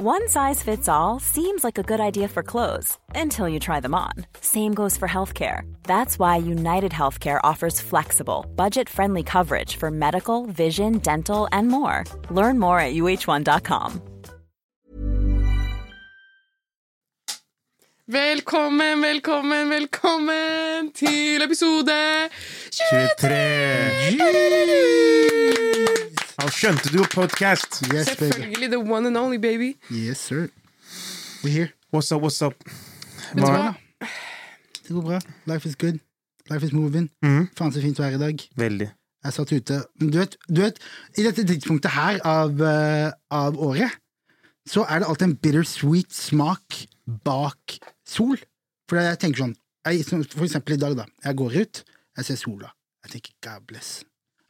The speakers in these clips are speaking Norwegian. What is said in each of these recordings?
One size fits all seems like a good idea for clothes until you try them on. Same goes for healthcare. That's why United Healthcare offers flexible, budget friendly coverage for medical, vision, dental, and more. Learn more at uh1.com. Velkommen, velkommen, velkommen til episode 23. Han skjønte du podcast. Yes, baby. Selvfølgelig the one and only, baby. Yes, sir. We're here. What's up, what's up? Vet du hva? Det går bra. Life is good. Life is moving. Mm. Faen så fint vær i dag. Veldig. Jeg satt ute Men du vet, du vet i dette tidspunktet her av, uh, av året, så er det alltid en bittersweet smak bak sol. For jeg tenker sånn jeg, For eksempel i dag, da. Jeg går ut, jeg ser sola. Jeg tenker God bless.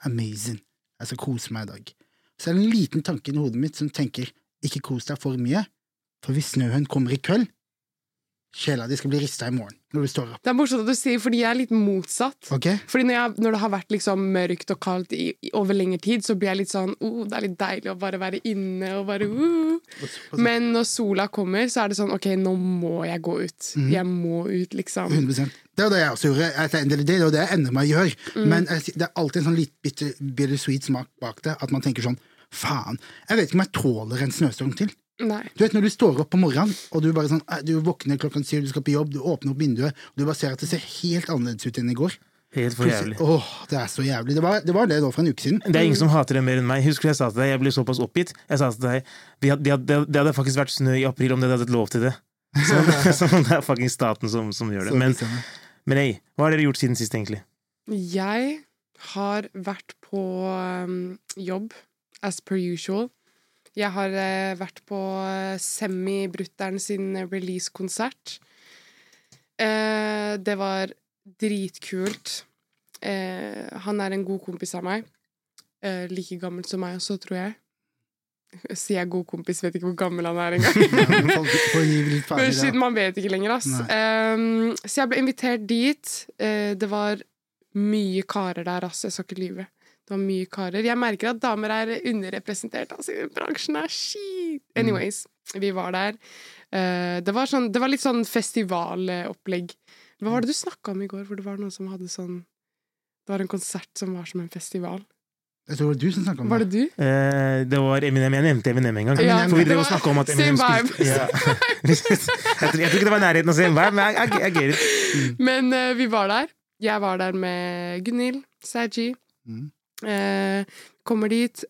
Amazing. Jeg skal kose meg i dag. Så er det en liten tanke i hodet mitt som tenker ikke kos deg for mye, for hvis snøen kommer i kveld, sjela di skal bli rista i morgen når du står opp. Det er morsomt at du sier, fordi jeg er litt motsatt. Okay. Fordi når, jeg, når det har vært liksom mørkt og kaldt i, over lengre tid, så blir jeg litt sånn oh, Det er litt deilig å bare være inne og bare uh. Men når sola kommer, så er det sånn OK, nå må jeg gå ut. Mm. Jeg må ut, liksom. 100 Det er det jeg også gjorde. Det er det jeg ender med å gjøre. Men det er alltid en sånn litt bitter, bitter sweet smak bak det. At man tenker sånn Faen, jeg vet ikke om jeg tåler en snøstorm til. Nei. Du vet Når du står opp på morgenen, og du bare sånn, du våkner klokken syv, du skal på jobb, du åpner opp vinduet, og du bare ser at det ser helt annerledes ut enn i går. Helt for jævlig. Åh, Det er så jævlig. Det var det, var det nå for en uke siden. Det er ingen som hater det mer enn meg. Husker du jeg sa til deg, jeg ble såpass oppgitt. Jeg sa til deg, det hadde, de hadde, de hadde faktisk vært snø i april om det hadde lov til det. Så, så det er fucking staten som, som gjør det. Men, bestemmer. men hey, hva har dere gjort siden sist, egentlig? Jeg har vært på um, jobb, as per usual. Jeg har eh, vært på uh, Semi-brutter'n sin release-konsert. Eh, det var dritkult. Eh, han er en god kompis av meg. Eh, like gammel som meg også, tror jeg. Sier jeg god kompis, vet ikke hvor gammel han er engang. Man vet ikke lenger, ass. Så jeg ble invitert dit. Eh, det var mye karer der, ass. Jeg skal ikke lyve. Det var mye karer. Jeg merker at damer er underrepresentert, altså. Bransjen er skit. Anyways, vi var der. Eh, det, var sånn, det var litt sånn festivalopplegg. Hva var det du snakka om i går, hvor det var noen som hadde sånn Det var en konsert som var som en festival. Jeg tror det var du som snakka om Var det du? Eh, det var Eminem. Jeg nevnte Eminem en gang. Ja, For vi det drev og var snakka om at same vibe. ja. jeg, tror, ikke det var nærheten av same vibe, men jeg, jeg, jeg mm. Men uh, vi var der. Jeg var der med Gunhild, Saji. Mm. Eh, kommer dit.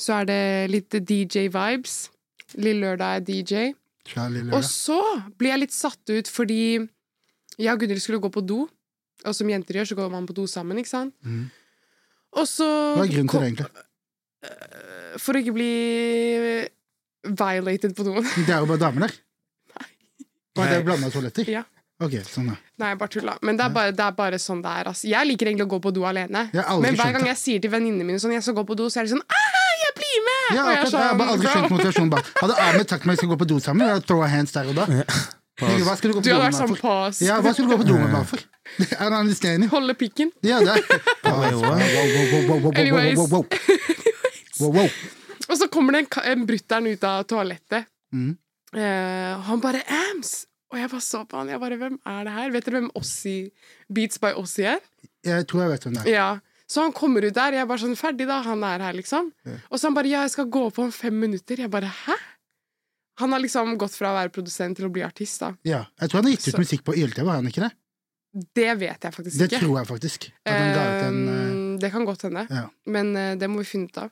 så er det litt DJ-vibes. Lille lørdag er DJ. Charlie Og så blir jeg litt satt ut fordi jeg og Gunhild skulle gå på do. Og som jenter gjør, så går man på do sammen, ikke sant? Mm. Og så Hva er grunnen til det, egentlig? For å ikke bli violated på doen. Det er jo bare damer der. Bare det blanda toaletter? Ja. Ok, sånn da. Nei, bare tulla. Men det er bare, det er bare sånn det er. Altså. Jeg liker egentlig å gå på do alene. Men hver gang jeg sier til venninnene mine sånn, jeg skal gå på do, så er de sånn ah, jeg blir med! Ja, og jeg akkurat, jeg har bare aldri sånn, skjønt motivasjonen bak. Hadde Ahmed sagt meg jeg skal gå på do sammen, jeg hadde throw a hands der og da. Tenker, Hva skal du gå på do med vært sånn for? pass. Ja, hva skal du gå på do med meg for? Er don't understanding? Holde pikken. Ja, det Anyways. Og så kommer det en, en brutter'n ut av toalettet. Mm. Uh, han bare 'Ams!' Og jeg bare så på han. Jeg bare 'Hvem er det her?' Vet dere hvem Ossi Beats by Ossi er? Jeg tror jeg vet hvem det er. Ja. Så han kommer ut der. Jeg er bare sånn 'Ferdig, da. Han er her', liksom. Og så han bare 'Ja, jeg skal gå på om fem minutter'. Jeg bare 'Hæ?' Han har liksom gått fra å være produsent til å bli artist, da. Ja, jeg tror han har gitt ut Så- musikk på YLTV, har han ikke det? Det vet jeg faktisk Det ikke. tror jeg faktisk. En Um, det kan godt hende. ja. Men uh, det må vi finne ut av.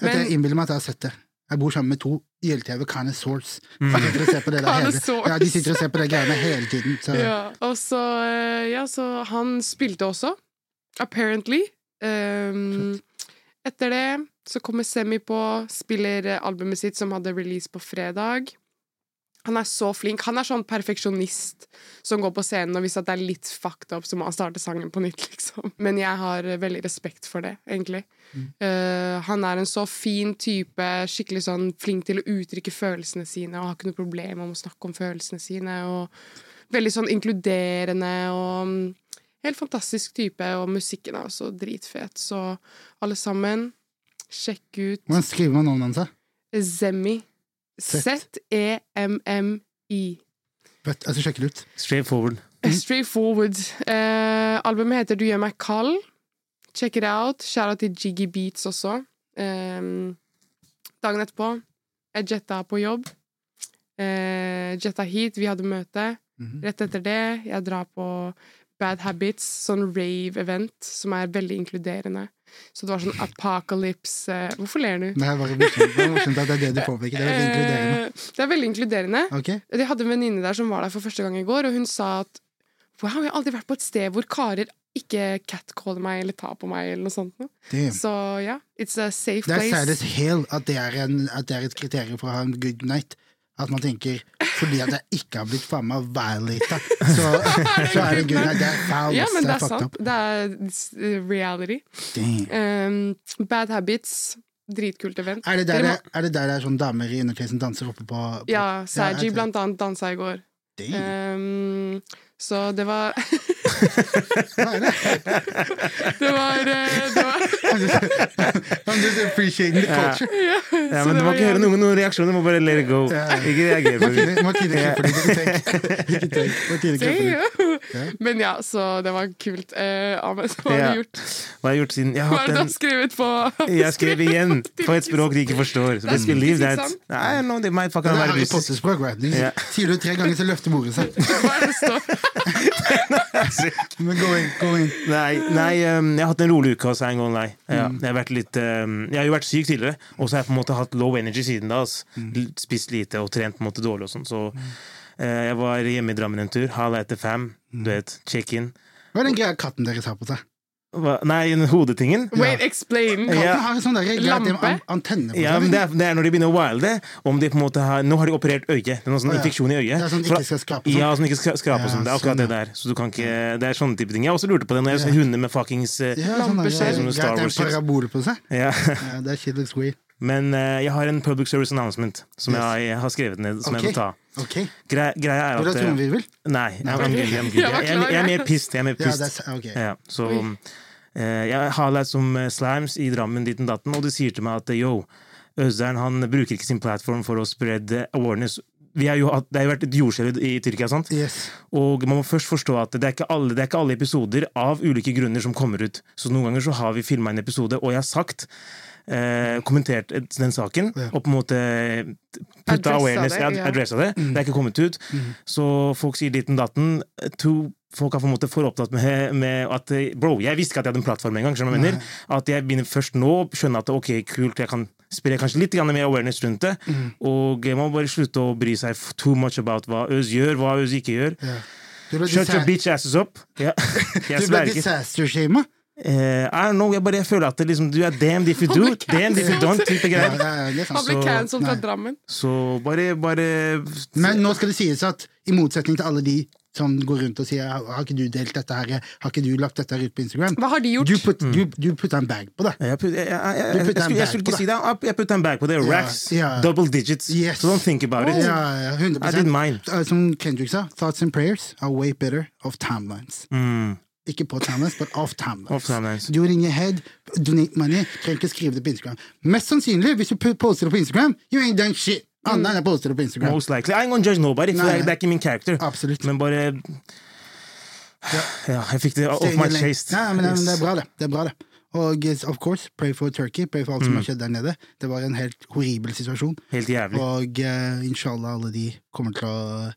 Men Jeg innbiller meg at jeg har sett det. Jeg bor sammen med to ILTV. De der hele Connoisseurs. Ja, de sitter og ser på det greiene hele tiden. Så Ja, og så eh, Ja, så han spilte også. Apparently. Um, etter det så kommer Semi på, spiller eh, albumet sitt som hadde release på fredag. Han er så flink. Han er sånn perfeksjonist som går på scenen, og hvis det er litt fucked up, så må han starte sangen på nytt, liksom. Men jeg har eh, veldig respekt for det, egentlig. Eh, han er en så fin type, skikkelig sånn flink til å uttrykke følelsene sine, og har ikke noe problem om å snakke om følelsene sine, og veldig sånn inkluderende og mm, Helt fantastisk type, og musikken er også dritfet. Så alle sammen, sjekk ut Hvordan skriver man navnet hans? da? Zemi. Z-E-M-M-I. Vet, skal sjekke det ut. Straightforward. Straight. Eh, albumet heter Du gjør meg kald. Check it out. Shout out til Jiggy Beats også. Eh, dagen etterpå, jeg jetta på jobb. Eh, jetta hit, vi hadde møte. Mhm. Rett etter det, jeg drar på Bad Habits, sånn rave-event, som er veldig inkluderende. Så det var sånn apocalypse Hvorfor ler du? Det er bare morsomt at det er det du påpeker. Det er veldig inkluderende. Eh, det er veldig inkluderende. Okay. Jeg hadde en venninne der som var der for første gang i går, og hun sa at Wow, jeg har aldri vært på et sted hvor karer ikke catcaller meg eller tar på meg, eller noe sånt. Damn. Så ja, it's a safe place. Det er særlig hell at det er, en, at det er et kriterium for å ha en good night. At man tenker fordi at jeg ikke har blitt faen meg violata, så, så er det night. Det er foul. Ja, men det er sant. Det er uh, reality. Um, bad Habits, dritkult event. Er det, der det, er det der det er sånn damer i undertøy som danser oppe på, på Ja, Saji ja, blant annet dansa i går. Um, så det var Hva er det? Var, eh, det var I'm just appreciating the culture. ja, Ja, men Du må ikke høre noen, noen reaksjoner, du må bare let it go. Ja. Ikke reagere på det. Martine, Martine ikke tenk. Men ja, så det var kult. Eh, Ahmed, hva har du gjort? Hva har jeg gjort siden Jeg Hva har er det du hatt har skrevet på Jeg skrev igjen på et språk de ikke forstår. So let's believe that. I know they might fucking Det er være Harry. Potter-språk, right? Du, Sier du det tre ganger, så løfter bordet seg. Hva er det står? Men gå inn, gå inn. Nei, nei um, jeg har hatt en rolig uke. Altså, en gang nei. ja, Mm. jeg, har vært litt, um, jeg har jo vært syk tidligere, og så har jeg på en måte hatt low energy siden da. Altså. Mm. Spist lite og trent på en måte dårlig og sånn. Så eh, jeg var hjemme i Drammen en tur. Halv etter fem. Mm. Du vet, check-in. Hva er den greia katten deres har på seg? Hva- Nei, hodetingen. Wait, explain. Kan Ja. har en sånn der Lampe? antenne Ja, men det er, det er når de begynner å wilde. Om de på en måte har, nå har de operert øyet. Det er noen sånn infeksjon i øyet. Det er sånn ikke skal skrape sånn. Ja, som ikke skal skrape Ja, sånn. Det er akkurat sånn, det der. Så du kan ikke, det er sånne type ting. Jeg har også lurte på det når jeg ser hunder med fuckings eh, Ja, sånn Lampeskjerm. Sånn, Star det er Wars en parabol på seg. ja. Ja, det er shit looks weird. Men eh, jeg har en public service announcement som Yes. jeg, jeg har skrevet ned, som Ok. jeg må ta. Ok. Gre greia er Vil du at ha eh, trommevirvel? Nei, jeg, Nei, I'm good, I'm good. Jeg Jeg, jeg, jeg er mer pissed. Jeg er mer pissed. er, okay. Ja, så eh, Jeg har lært som eh, slimes i Drammen ditten datten, og de sier til meg at eh, yo, Øzern han bruker ikke sin plattform for å spread awareness. Vi jo, det har jo vært et jordskjelv i Tyrkia, sant? Yes. Og man må først forstå at det er, ikke alle, det er ikke alle episoder av ulike grunner som kommer ut. Så noen ganger så har vi filma en episode, og jeg har sagt eh, kommentert den saken, Ja. og på en måte putta awareness, det, ja, ja. adressa det. Det er ikke kommet ut. Så folk sier ditten datten. To, folk er på en måte for opptatt med, med at Bro, jeg visste ikke at jeg hadde en plattform engang. skjønner jeg mener? At jeg begynner først nå å skjønne at ok, kult, jeg kan spre kanskje litt mer awareness rundt det. Og man må bare slutte å bry seg too much about hva Øz gjør, hva Øz ikke gjør. Ja. Shut your bitch asses up. Ja. Jeg du ble disaster-shama? Eh, I don't know, jeg bare jeg føler at det liksom, du er damned if you do, damned if you don't. type greier. ja, det Han ble cancelled fra. Drammen. Så bare, bare Men nå skal det sies at i motsetning til alle de som går rundt og sier har ikke du delt dette her, har ikke du lagt dette her ut på Instagram? Hva har de gjort? Du, put, du, du putta en bag på det. Jeg, put, jeg, jeg, jeg, jeg, Du jeg, en skulle, jeg skulle ikke si det. Jeg putta en bag på det. Racks, Racks. yeah. Double digits. Yes. So don't think about it. Ja, ja, 100 I did mine. Uh, Som Kendrick sa, thoughts and prayers are way better off timelines. Mm. Ikke på timelines, but off it in your head, donate money. Trenger ikke skrive det på Instagram. Mest sannsynlig, hvis du poster det på Instagram, you ain't done shit. Anna enn poster poste det på Instagram. Most likely. I ain't gonna judge nobody, for det er ikke min character. Absolutt. Men bare Ja, jeg fikk det off Stay my chest. Nei, men, men det er bra, det. det er bra det. Og of course, pray for Turkey. Pray for alt som Mm. har skjedd der nede. Det var en helt horribel situasjon. Helt jævlig. Og uh, inshallah alle de kommer til å,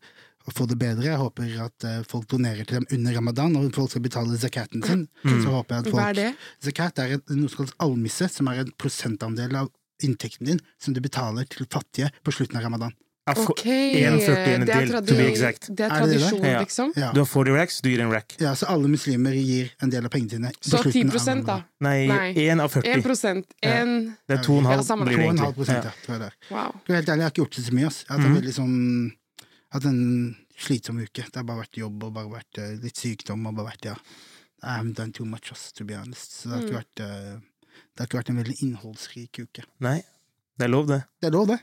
å få det bedre. Jeg håper at eh, folk donerer til dem under ramadan, og folk skal betale zakaten sin. Mm. Så håper jeg at folk Hva er det? Zakat er et, noe som kalles almisse, som er en prosentandel av inntekten din som du betaler til fattige på slutten av ramadan. Ok, det er del, tradi- to be exact. Det er Er det det? tradisjon, Ja. liksom. Ja. Du har 40 racks, du gir en rack. ja, Så alle muslimer gir en del av pengene sine. Så 10 av da? Nei, Nei. 1 av 40. 1 en, Det er 2,5 Ja, blir det egentlig. prosent, Ja. ja. Tror jeg det er. Wow. Helt ærlig, jeg har ikke gjort det så mye. Ass. Jeg har tatt mm. veldig sånn hatt en slitsom uke. Det har bare vært jobb og bare vært eh, litt sykdom og bare vært, ja I haven't done too much, ass, to be honest. Så det har ikke vært eh, Det har ikke vært en veldig innholdsrik uke. Nei, det er lov, det. Det er lov, det.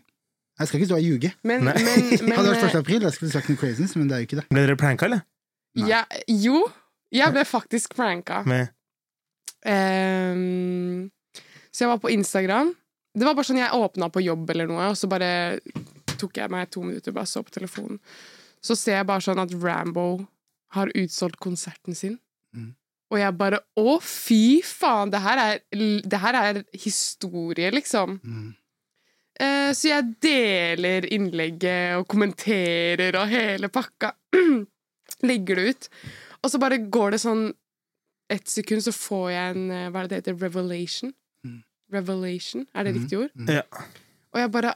Jeg skal ikke stå og ljuge. Men, men, men Hadde det vært 1. eh, april, jeg skulle sagt noe craziness, men det er jo ikke det. Ble dere pranka, eller? Ja, Jo, jeg ble faktisk pranka. Med Um, så jeg var på Instagram. Det var bare sånn jeg åpna på jobb eller noe, og så bare tok jeg meg to minutter bare så på telefonen. Så ser jeg bare sånn at Rambo har utsolgt konserten sin. Mm. Og jeg bare Å, fy faen! Det her er, det her er historie, liksom. Mm. Eh, så jeg deler innlegget og kommenterer og hele pakka. Legger det ut. Og så bare går det sånn ett sekund, så får jeg en eh, Hva er det det heter? Revelation? Mm. Revelation? Er det Mm. riktig ord? Ja. Og jeg bare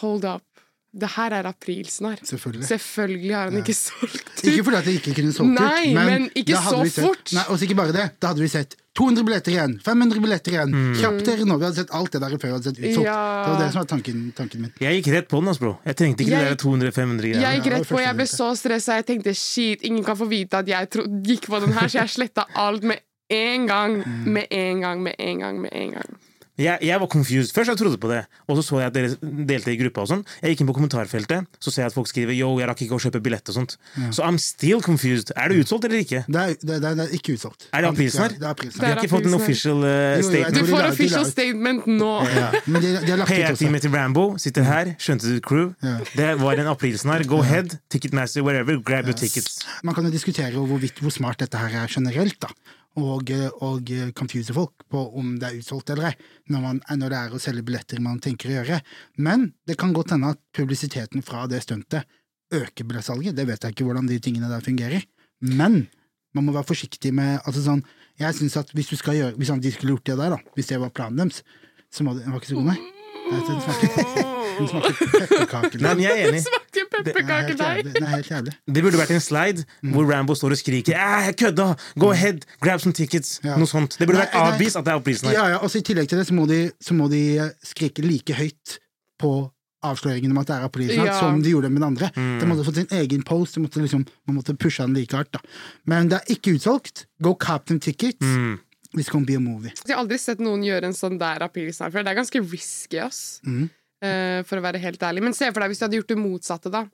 Hold up. Det her er april snart. Selvfølgelig. Selvfølgelig har han Ja. ikke solgt ut. Ikke fordi at det ikke kunne solgt ut, Nei, men ikke så fort. Nei, også ikke bare det. Da hadde vi sett 200 billetter igjen, 500 billetter igjen. Mm. Kjapp dere nå. Vi hadde sett alt det der før. vi Hadde sett utsolgt. Ja. Det var det som var tanken, tanken min. Jeg gikk rett på den, altså, bro. Jeg trengte ikke Jeg- det der 200-500 Jeg gikk rett på, jeg ble så stressa. Jeg tenkte shit, ingen kan få vite at jeg tro gikk på den her, så jeg sletta alt med en gang. Mm. Med en gang, med en gang, med en gang. Jeg, jeg var confused. Først jeg trodde på det, og så så jeg at dere delte i gruppa. og sånn Jeg gikk inn på kommentarfeltet, så ser jeg at folk skriver Yo, jeg rakk ikke å kjøpe billett og sånt. Så I'm still confused. Er det utsolgt eller ikke? Det er, det, er, det er ikke utsolgt. Er det aprilsen her? Ja, det er aprilsen Vi har ikke fått en official uh, Du statement. de får official statement nå. Ja, men de, de har lagt ut. PR-teamet til Rambo sitter her, skjønte du crew? Ja. Det var en aprilsnarr. Go ahead, Ticketmaster, wherever, grab your tickets. Man kan jo diskutere hvorvidt hvor smart dette her er generelt, da. Og, og confuse folk på om det er utsolgt eller ei, når, man, når det er å selge billetter man tenker å gjøre. Men det kan godt hende at publisiteten fra det stuntet øker billettsalget. Det vet jeg ikke hvordan de tingene der fungerer. Men man må være forsiktig med altså sånn, Jeg synes at hvis du skal gjøre Hvis de skulle gjort det der, da, hvis det var planen deres, så må Den var ikke så god, nei? Den smaker, den smaker pepperkaker. Nei, men jeg er enig. Er pepperkakedeig! jævlig. Er helt jævlig. Det burde vært en slide hvor Rambo står og skriker jeg kødda! Go ahead, grab some tickets! Ja. Noe sånt. Det burde Nei, vært avvist at det er aprilsnarr. Ja, ja, også I tillegg til det så må de, så må de eh, skrike like høyt på avsløringen om at det er aprilsnart, Ja. som de gjorde med den andre. Mm. De måtte fått sin egen post, de måtte liksom, man måtte pushe den like hardt. da. Men det er ikke utsolgt. Go Captain tickets. Mm. This can be a movie. Jeg har aldri sett noen gjøre en sånn der aprilsnarr før. Det er ganske risky, ass. Mhm. Eh, for å være helt ærlig. Men se for deg hvis du hadde gjort det motsatte, da.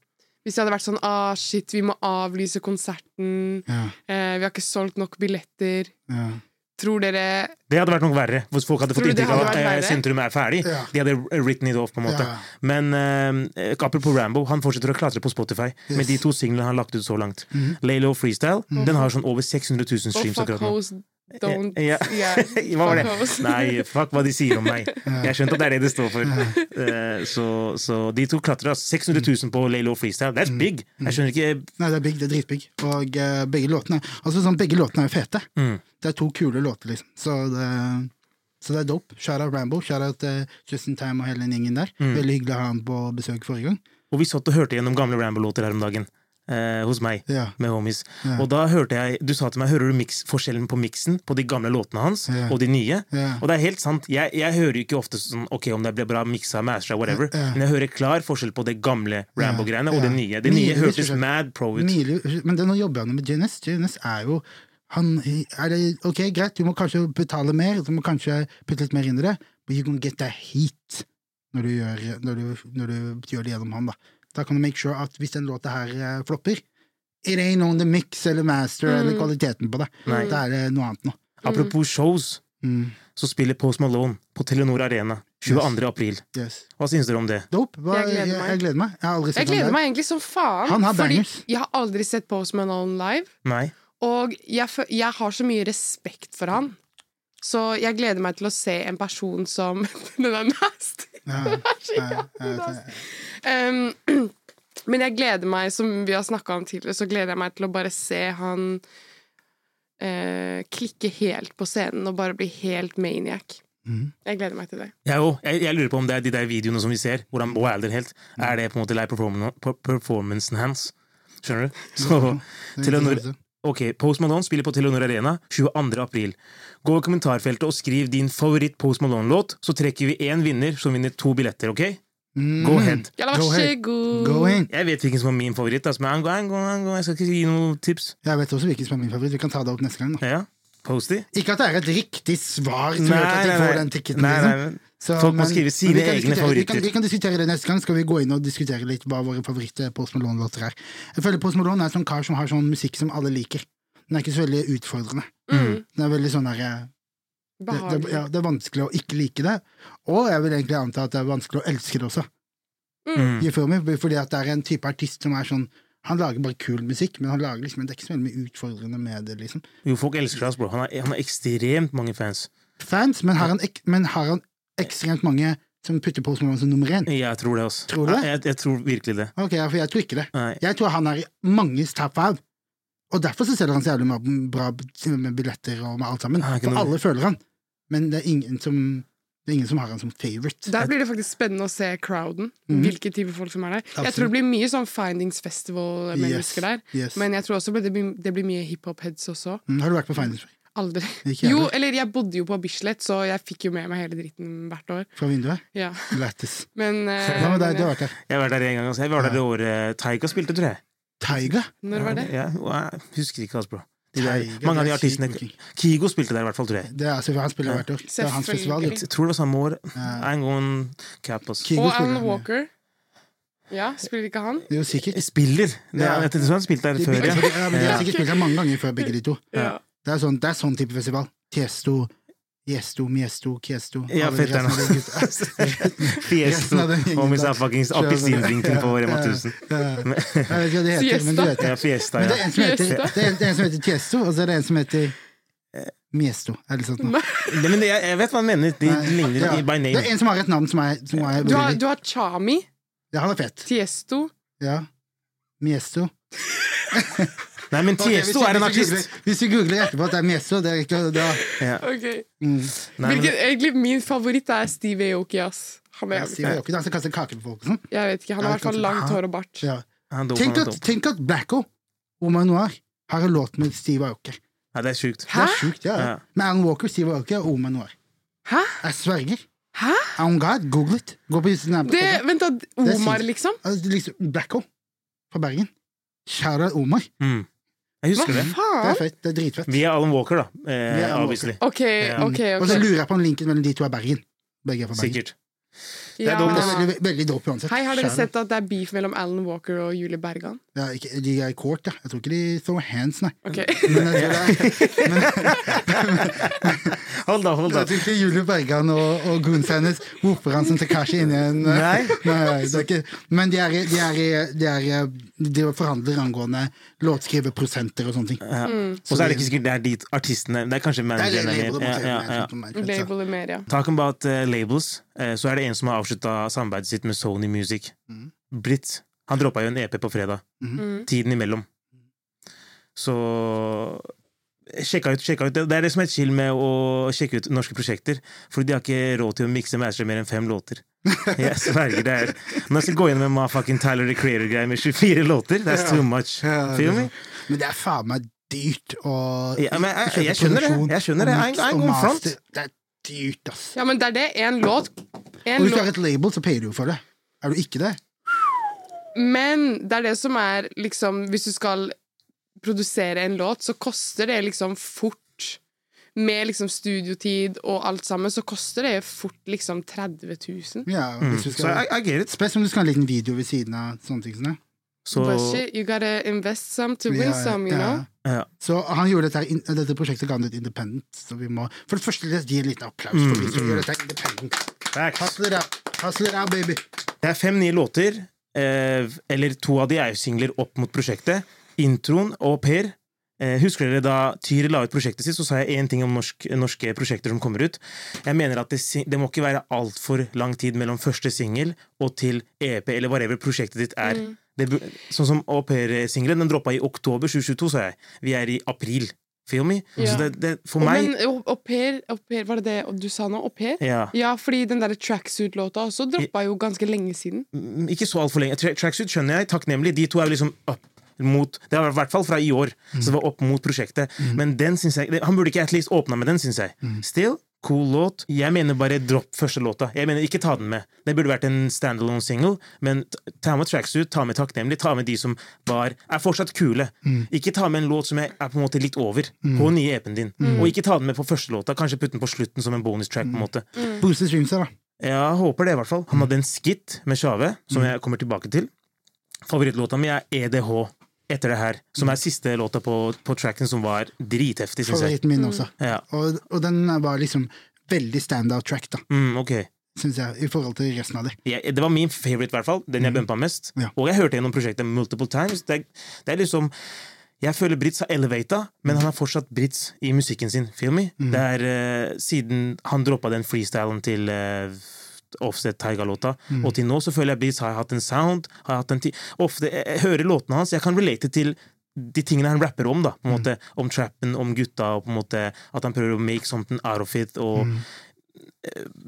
Hvis det hadde vært sånn ah, shit, vi må avlyse konserten. Ja, Eh, vi har ikke solgt nok billetter. ja. Tror dere Det hadde vært noe verre hvis folk hadde fått inntrykk av at eh, sentrum er ferdig. Ja. De hadde written it off, på en måte. Ja. Men uh, apropos Rambo, han fortsetter å klatre på Spotify med de to singlene han har lagt ut så langt. Mhm. Laylo Freestyle den har sånn over 600 000 Oh, streams akkurat nå. Don't Ja. yeah. Hva var det? Nei, fuck hva de sier om meg. Jeg skjønte at det er det det står for. Eh, Så, så de to klatra ass. 600 000 på Laylo Freestyle. That's big! Jeg skjønner ikke Nei, det er big, det er dritbig. Og uh, begge låtene altså sånn, begge låtene er jo fete. Mm. Det er to kule låter, liksom. Så det, så det er dope. Shout out Rambo, shout out uh, Justin Time og hele den gjengen der. Mm. Veldig hyggelig å ha ham på besøk forrige gang. Og vi satt og hørte gjennom gamle Rambo-låter her om dagen. Eh, hos meg, Ja. med homies. Ja. Og da hørte jeg Du sa til meg hører du mix, forskjellen på miksen på de gamle låtene hans Ja. og de nye. Og det er helt sant. Jeg, jeg hører jo ikke ofte sånn Ok, om det ble bra miksa, mastra, whatever. Men jeg hører klar forskjell på det gamle Rambo-greiene og det nye. Det nye, nye hørtes mad pro ut. Nye, men det, nå jobber han jo med JNS. JNS er jo han, er det, Ok, greit, du må kanskje betale mer, du må kanskje putte litt mer inn i det, but you can get that heat når du gjør, når du, når du gjør det gjennom han. Da Da kan du make sure at hvis den låta her eh, flopper, it ain't on the mix eller master eller kvaliteten på det. Nei. Da er det noe annet nå. Apropos shows, Mm, så spiller Post Malone på Telenor Arena 22. april. yes. Hva syns dere om det? Dope. Hva, Jeg gleder jeg, jeg gleder meg. Jeg har aldri Jeg gleder meg egentlig som faen. Han har fordi bangers. jeg har aldri sett Post Malone live. Nei? Og jeg, jeg har så mye respekt for han. Så jeg gleder meg til å se en person som Den er nasty! Den er så jævlig nasty. Um, men jeg gleder meg, som vi har snakka om tidligere, så gleder jeg meg til å bare se han eh, klikke helt på scenen og bare bli helt maniac. Mm. Jeg gleder meg til det. Jeg, òg. jeg, jeg lurer på om det er de der videoene som vi ser, hvor han wilder helt. Er det på en måte performancen hans? Skjønner du? Så til, å. Ok, Post Malone spiller på Telenor Arena 22. april. Gå i kommentarfeltet og skriv din favoritt Post Malone-låt, så trekker vi én vinner som vinner to billetter, ok? Mm. Go ahead. Jalla, Go ahead. Go ahead. Jeg vet hvilken som er min favoritt, altså, men jeg skal ikke gi noen tips. Jeg vet også hvilken som er min favoritt. Vi kan ta det opp neste gang. da Ja, Posty? Ikke at det er et riktig svar som gjør at får den ticketen. nei, liksom. nei, men Så, Folk må men- skrive sine men vi kan egne favoritter. Vi kan, vi kan diskutere det neste gang. Skal vi gå inn og diskutere litt hva våre favoritte Post Malone-låter er. Jeg føler Post Malone er en sånn kar som har sånn musikk som alle liker. Den er ikke så veldig utfordrende. Mm, Den er veldig sånn eh, det, det, ja, det er vanskelig å ikke like det, og jeg vil egentlig anta at det er vanskelig å elske det også. Mm. for meg? Fordi at det er en type artist som er sånn Han lager bare kul musikk, men han lager liksom, det er ikke så veldig mye utfordrende med det. liksom. Jo, folk elsker hans bror. Han har, han har ekstremt mange fans. Fans, men har han, ek, men har han ekstremt mange som putter på som som nummer én? Jeg tror det, altså. Tror du det? Jeg, jeg tror virkelig det. Ok, for jeg tror ikke det. Nei. Jeg tror han er i manges top five. Og derfor så selger han så jævlig bra med billetter og med alt sammen. Ah, For noe- alle føler han. Men det er ingen som, det er ingen som har han som favorite. Der blir det faktisk spennende å se crowden. Mm. Hvilke type folk som er der. Jeg tror det blir mye sånn Findings Festival-mennesker der. Yes. Men jeg tror også det blir, det blir mye hiphop-heads også. Mm, har du vært på Findings Aldri. Ikke Jo, eller jeg bodde jo på Bislett, så jeg fikk jo med meg hele dritten hvert år. fra vinduet? Ja. Lættis. Men, uh, Hva med deg? Du har vært der. Jeg var der en gang. Jeg var der det året Taiga spilte, tror jeg. Taiga? når var det? Ja, jeg husker ikke, altså, bro. Taiga, mange av de er artistene. Kigo spilte der, i hvert fall, tror jeg. Det er selvfølgelig, han spiller hvert år. Det er hans festival. Jeg tror det var samme år. En gang. Kigo Og. Alan Walker. Ja, spiller ikke han? Det er jo sikkert. Spiller! Det, Ja. jeg tror han spilte der før, ja. ja, men de har sikkert spilt der mange ganger før, begge de to. Ja. Det er sånn, det er sånn type festival. Tiesto, Gjesto, Miesto, Kiesto Ja, av. Fiesto. Om vi seg fuckings appelsindrinken på Rema 1000. Ja, ja. Jeg vet ikke hva det heter, men du vet det. Ja, Fiesta, Men det er en som heter, det er en, det er en som heter Tiesto, og så er det en som heter Miesto. Eller sånt noe. Det, men jeg, jeg vet hva han mener. De ligner ja. by name. Det er en som har et navn som er, som er Du har, du har Chami, Ja, han er fet. Tiesto Ja. Miesto. Nei, men Tiesto okay, er en artist. googler- Hvis du googler etterpå at det er Miesto, det er ikke da, Ja. Ok mm. Nei, men, egentlig Min favoritt er Steve Aoki, ass. Han er ja, Steve det, han som kaster kake på folk sånn. Jeg vet ikke, Han har i hvert fall langt hår og bart. Ja. Tenk at, tenk at Blacko, Omar Noir, har en låt med Steve Aoki. Ja, det er sjukt. Det er sjukt, ja. Ja. Med Alan Walker, Steve Aoki og Omar Noir. Hæ? Jeg sverger. Hæ? On God, google it. Gå på Snap. Det, vent da, Omar, liksom? Altså, liksom, Blacko fra Bergen. Shout-out Omar. Mm. Jeg husker det. Det faen? er fett. Det er dritfett. Vi er Alan Walker, da. Vi Eh, Alan obviously. Ok, ok. Og så ok lurer jeg på om linken mellom de to er Bergen. Begge er fra Bergen. Sikkert. Ja. er dope, Det er veldig, veldig dope uansett. Hei, har dere sett at det er beef mellom Alan Walker og Julie Bergan? Ja, ikke, de er i court, ja. Jeg tror ikke de throw hands, nei. Ok. Men jeg tror det er, men, Hold da, hold da. jeg tror ikke Julie Bergan og, og goons hennes han som Takashi inn i en Nei. nei, det er ikke, Men de er, i- de er, de er, de forhandler angående låtskriverprosenter og sånne ting. Ja. Og så er det ikke sikkert det er dit artistene Det er kanskje Det er managerne. label, Ja, ja, ja. men jeg tror det Label i media. Talking about uh, labels, så er det en som har avslutta samarbeidet sitt med Sony Music. Mm. Britt. Han droppa jo en EP på fredag. Mm. Tiden imellom. Så Sjekka ut, sjekka ut. Det er det som er chill med å sjekke ut norske prosjekter. Fordi de har ikke råd til å mikse og mer enn fem låter. Jeg sverger det er Når jeg skal gå inn med motherfucking Tyler the Creator-greier med 24 låter, that's too much. Ja, me? Men det er faen meg dyrt å Ja, men jeg- jeg, jeg skjønner det. Jeg skjønner det. I I front. Det er dyrt, ass. Ja, men det er det. En låt. Og hvis du har et label, så payer du jo for det. Er du ikke det? Men det er det som er liksom Hvis du skal produsere en låt, så koster det liksom fort Med liksom studiotid og alt sammen, så koster det fort liksom 30 000. Ja, Mm. hvis du Så skal, I, I Spes it. Spesielt om du skal ha en liten video ved siden av sånne ting. Sånn. Så But shit, you gotta invest some to win Ja, some, you ja. know? ja. Så han gjorde dette, dette prosjektet ga han ut independent. Så vi må For det første gi en liten applaus for de som Mm, gjør dette independent. Facts. Hustle it up, hustle it up, baby. Det er fem nye låter, eh, eller to av de er jo singler opp mot prosjektet. Introen og Per. Eh, husker dere da Tyri la ut prosjektet sitt, så sa jeg én ting om norsk, norske prosjekter som kommer ut. Jeg mener at det, det må ikke være altfor lang tid mellom første singel og til EP, eller whatever prosjektet ditt er. Det, sånn som Au pair-singelen, den droppa i oktober 2022, sa jeg. Vi er i april. Feel me? Ja. Det, det, for meg Men au pair, var det det du sa nå? Au pair? ja. Ja, fordi den der tracksuit-låta også droppa jo ganske lenge siden. Mm, Ikke så altfor lenge. Tra Tracksuit skjønner jeg, takknemlig. De to er jo liksom up mot Det var i hvert fall fra i år, så det var opp mot prosjektet. Men den syns jeg Han burde ikke at least åpna med den, syns jeg. Still, cool låt. Jeg mener bare dropp første låta. Jeg mener Ikke ta den med. Det burde vært en standalone single, men ta med tracksuit, ta med takknemlig, ta med de som var er fortsatt kule. Ikke ta med en låt som er, på en måte litt over, på nye EP-en din. Og ikke ta den med på første låta, kanskje putte den på slutten som en bonus track. på en måte Booste streamsa, da. jeg håper det, i hvert fall. Han hadde en skit med Sjave, som jeg kommer tilbake til. Favorittlåta mi er EDH, etter det her. Som er siste låta på, på tracken, som var dritheftig, syns jeg. Favoritten min også. Ja. Og, og den var liksom veldig standout track, da. Mm, okay. syns jeg, i forhold til resten av det. Ja, det var min favorite, i hvert fall. Den jeg bumpa mest. Ja. Og jeg hørte gjennom prosjektet multiple times. Det, er- det er liksom Jeg føler Brits har elevata, men han har fortsatt Brits i musikken sin. Feel me? Det er uh, siden han droppa den freestylen til eh, Offset Taiga-låta, og til nå så føler jeg Brits har hatt en sound. Har hatt en ti Ofte jeg, jeg hører låtene hans, jeg kan relate til de tingene han rapper om, da. På en måte, om trappen, om gutta, og på en måte at han prøver å make something out of it. Og mm.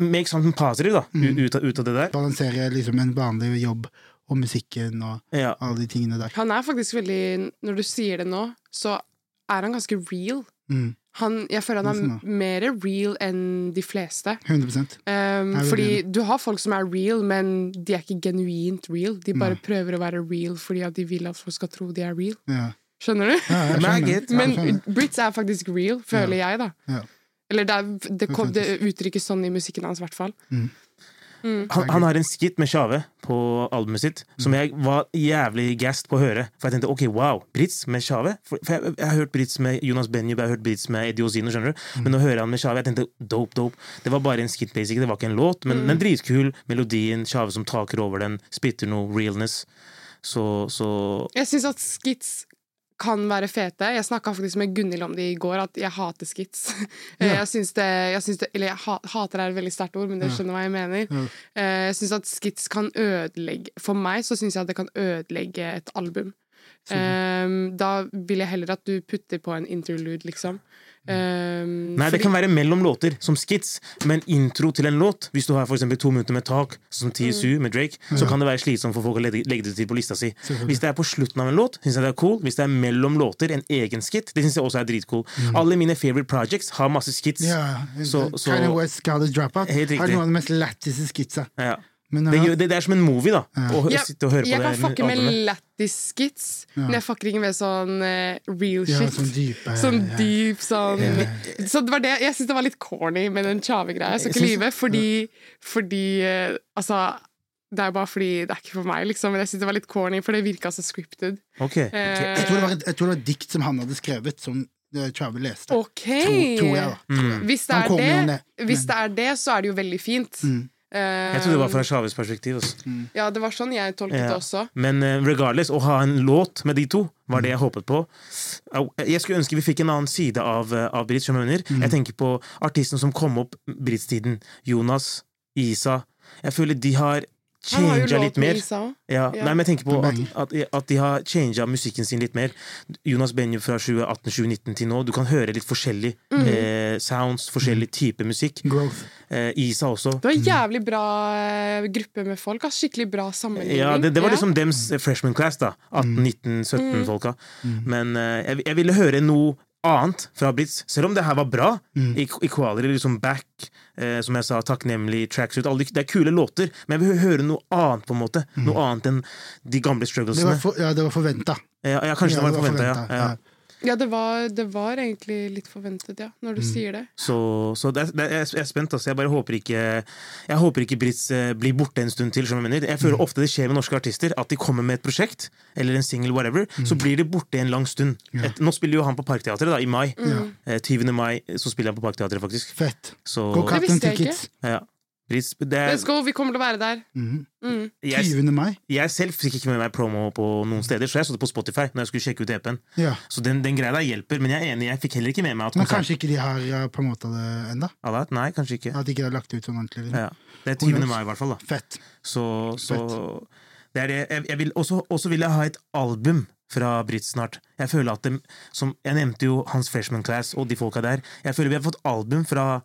make something positive, da, ut, ut, ut av det der. Balansere liksom en vanlig jobb og musikken og Ja. alle de tingene der. Han er faktisk veldig Når du sier det nå, så er han ganske real. Mm. Han, jeg føler han er mer real enn de fleste. 100 Um, Jeg fordi du har folk som er real, men de er ikke genuint real. De bare Nei. prøver å være real fordi at de vil at folk skal tro de er real. ja. Skjønner du? Ja, jeg skjønner. Men. Brits er faktisk real, føler jeg, da. Ja. Eller det, er, det, kom, det uttrykkes sånn i musikken hans, i hvert fall. Han, han har en skit med Tjave på albumet sitt som jeg var jævlig gassed på å høre. For jeg tenkte ok, wow, Brits med Tjave? For, for jeg, jeg har hørt Brits med Jonas Benjub, jeg har hørt Brits med Eddie Ozino, skjønner du? Men nå hører han med Tjave, jeg tenkte dope, dope. Det var bare en skit, basic, Det var ikke en låt, men den dritkul. Melodien, Tjave som taker over den, spytter noe realness. Så, så Jeg syns at skits kan være fete. Jeg snakka faktisk med Gunhild om det i går, at jeg hater skits. Ja. Jeg syns det, jeg syns det Eller jeg ha, hater er et veldig sterkt ord, men dere skjønner hva jeg mener. Ja. Eh, Jeg syns at skits kan ødelegge For meg så syns jeg at det kan ødelegge et album. Um, da vil jeg heller at du putter på en interlude, liksom. Um, Nei, det kan være mellom låter, som skits, men intro til en låt Hvis du har for to minutter med tak, som TSU med Drake, så kan det være slitsomt for folk å legge, legge det til på lista si. Hvis det er på slutten av en låt, syns jeg det er cool. Hvis det er mellom låter, en egen skit, det syns jeg også er dritcool. Alle mine favorite projects har masse skits. Ja, Så- så- Kanye West, Helt Dropout har noen av de mest lættise skitsa. Ja. Men Det, ja, det, det er som en movie, da. Å Ja, sitte og høre på jeg det. kan fucke med lættis-skits, men jeg fucker ikke med sånn uh, real ja, shit. sånn dype Sånn ja. deep, sånn Så det var det Jeg syns det var litt corny med den Tjave-greia. Jeg skal ikke lyve, fordi, fordi uh, Altså det er bare fordi det er ikke for meg, liksom. Men jeg syns det var litt corny, for det virka så scripted. Okay. Eh. Jeg tror, det var et, jeg tror det var et dikt som han hadde skrevet, som eh, Tjave leste. Okay. Tror, tror jeg, da. Mm. Hvis det, er kommer det, hvis det er det, så er det jo veldig fint. Mm. Eh, Jeg trodde det var fra Shaves perspektiv. Mm. Ja, det var sånn jeg tolket Ja. det også. Men eh, regardless, å ha en låt med de to var det jeg håpet på. Jeg skulle ønske vi fikk en annen side av, eh, av du jeg mener. Jeg tenker på artistene som kom opp Brits-tiden. Jonas, Isa. Jeg føler de har changa låt litt med mer. Isa òg. Ja, Ja. Nei, men jeg tenker på at, at, at de har changa musikken sin litt mer. Jonas Benjo fra 2018-2019 til nå. Du kan høre litt forskjellig mm. eh, sounds, forskjellig type musikk. Growth. Eh, Isa også. Det var en jævlig bra eh, gruppe med folk. ass. Skikkelig bra sammenligning. Ja, det, det var Ja. liksom dems freshman class, da. Mm. 18-19-17-folka. Men eh, jeg, jeg ville høre noe annet fra Blitz, selv om det her var bra. Mm. I Equality, liksom Back, eh, som jeg sa, Takknemlig, Tracksuit alle, de- Det er kule låter, men jeg vil høre noe annet, på en måte. Noe annet enn de gamle strugglesene. Det for, ja, det var forventa. Ja, ja, kanskje det var forventa, ja. ja. Ja, det var, det var egentlig litt forventet, ja, når du Mm. sier det. Så, så det er, det er, jeg er spent. Altså. Jeg bare håper ikke Jeg håper ikke Brits eh, blir borte en stund til. Som jeg, mener. jeg Mm. føler ofte det skjer med norske artister at de kommer med et prosjekt eller en single, whatever, så Mm. blir de borte en lang stund. Et, nå spiller jo han på Parkteatret da, i mai. Mm. Eh, 20. mai så spiller han på Parkteatret, faktisk. Fett. Så Go Captain Tickets. ja. Brits, det er, Let's go, vi kommer til å være der. Mm. Mm. jeg, 20. mai. jeg selv fikk ikke med meg promo på noen steder, så jeg så det på Spotify når jeg skulle sjekke ut EP-en. Ja. Så den, den greia der hjelper, men jeg er enig, jeg fikk heller ikke med meg at Men kanskje ikke de har på en måte det ennå? Nei, kanskje ikke. At de ikke har lagt ut sånn ordentlig? Ja. Det er 20. mai, i hvert fall. da Fett. Så, så det er det. Jeg, jeg vil, også, også vil jeg ha et album fra Brits snart. Jeg føler at de, som, Jeg nevnte jo hans freshman class og de folka der. Jeg føler vi har fått album fra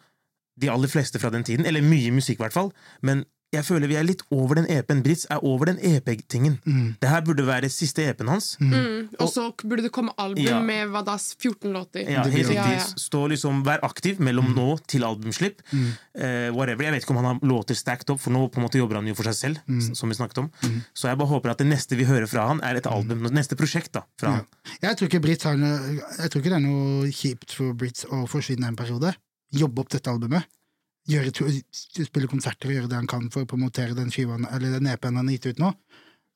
de aller fleste fra den tiden. Eller mye musikk, i hvert fall. Men jeg føler vi er litt over den EP-en. Brits er over den EP-tingen. Det her burde være siste EP-en hans. Mm. Og så burde det komme album Ja. med hva da, 14 låter. Ja, helt Ja, riktig. ja. Stå liksom, Vær aktiv mellom nå til albumslipp. Eh, whatever. Jeg vet ikke om han har låter stacked opp, for nå på en måte jobber han jo for seg selv. s- som vi snakket om. Så jeg bare håper at det neste vi hører fra han, er et album. Neste prosjekt da, fra han. Jeg tror ikke Brits har noe, Jeg tror ikke det er noe kjipt for Brits å forsvinne en periode. Jobbe opp dette albumet. Gjøre, spille konserter og gjøre det han kan for å promotere den skiva han- eller den EP-en han har gitt ut nå.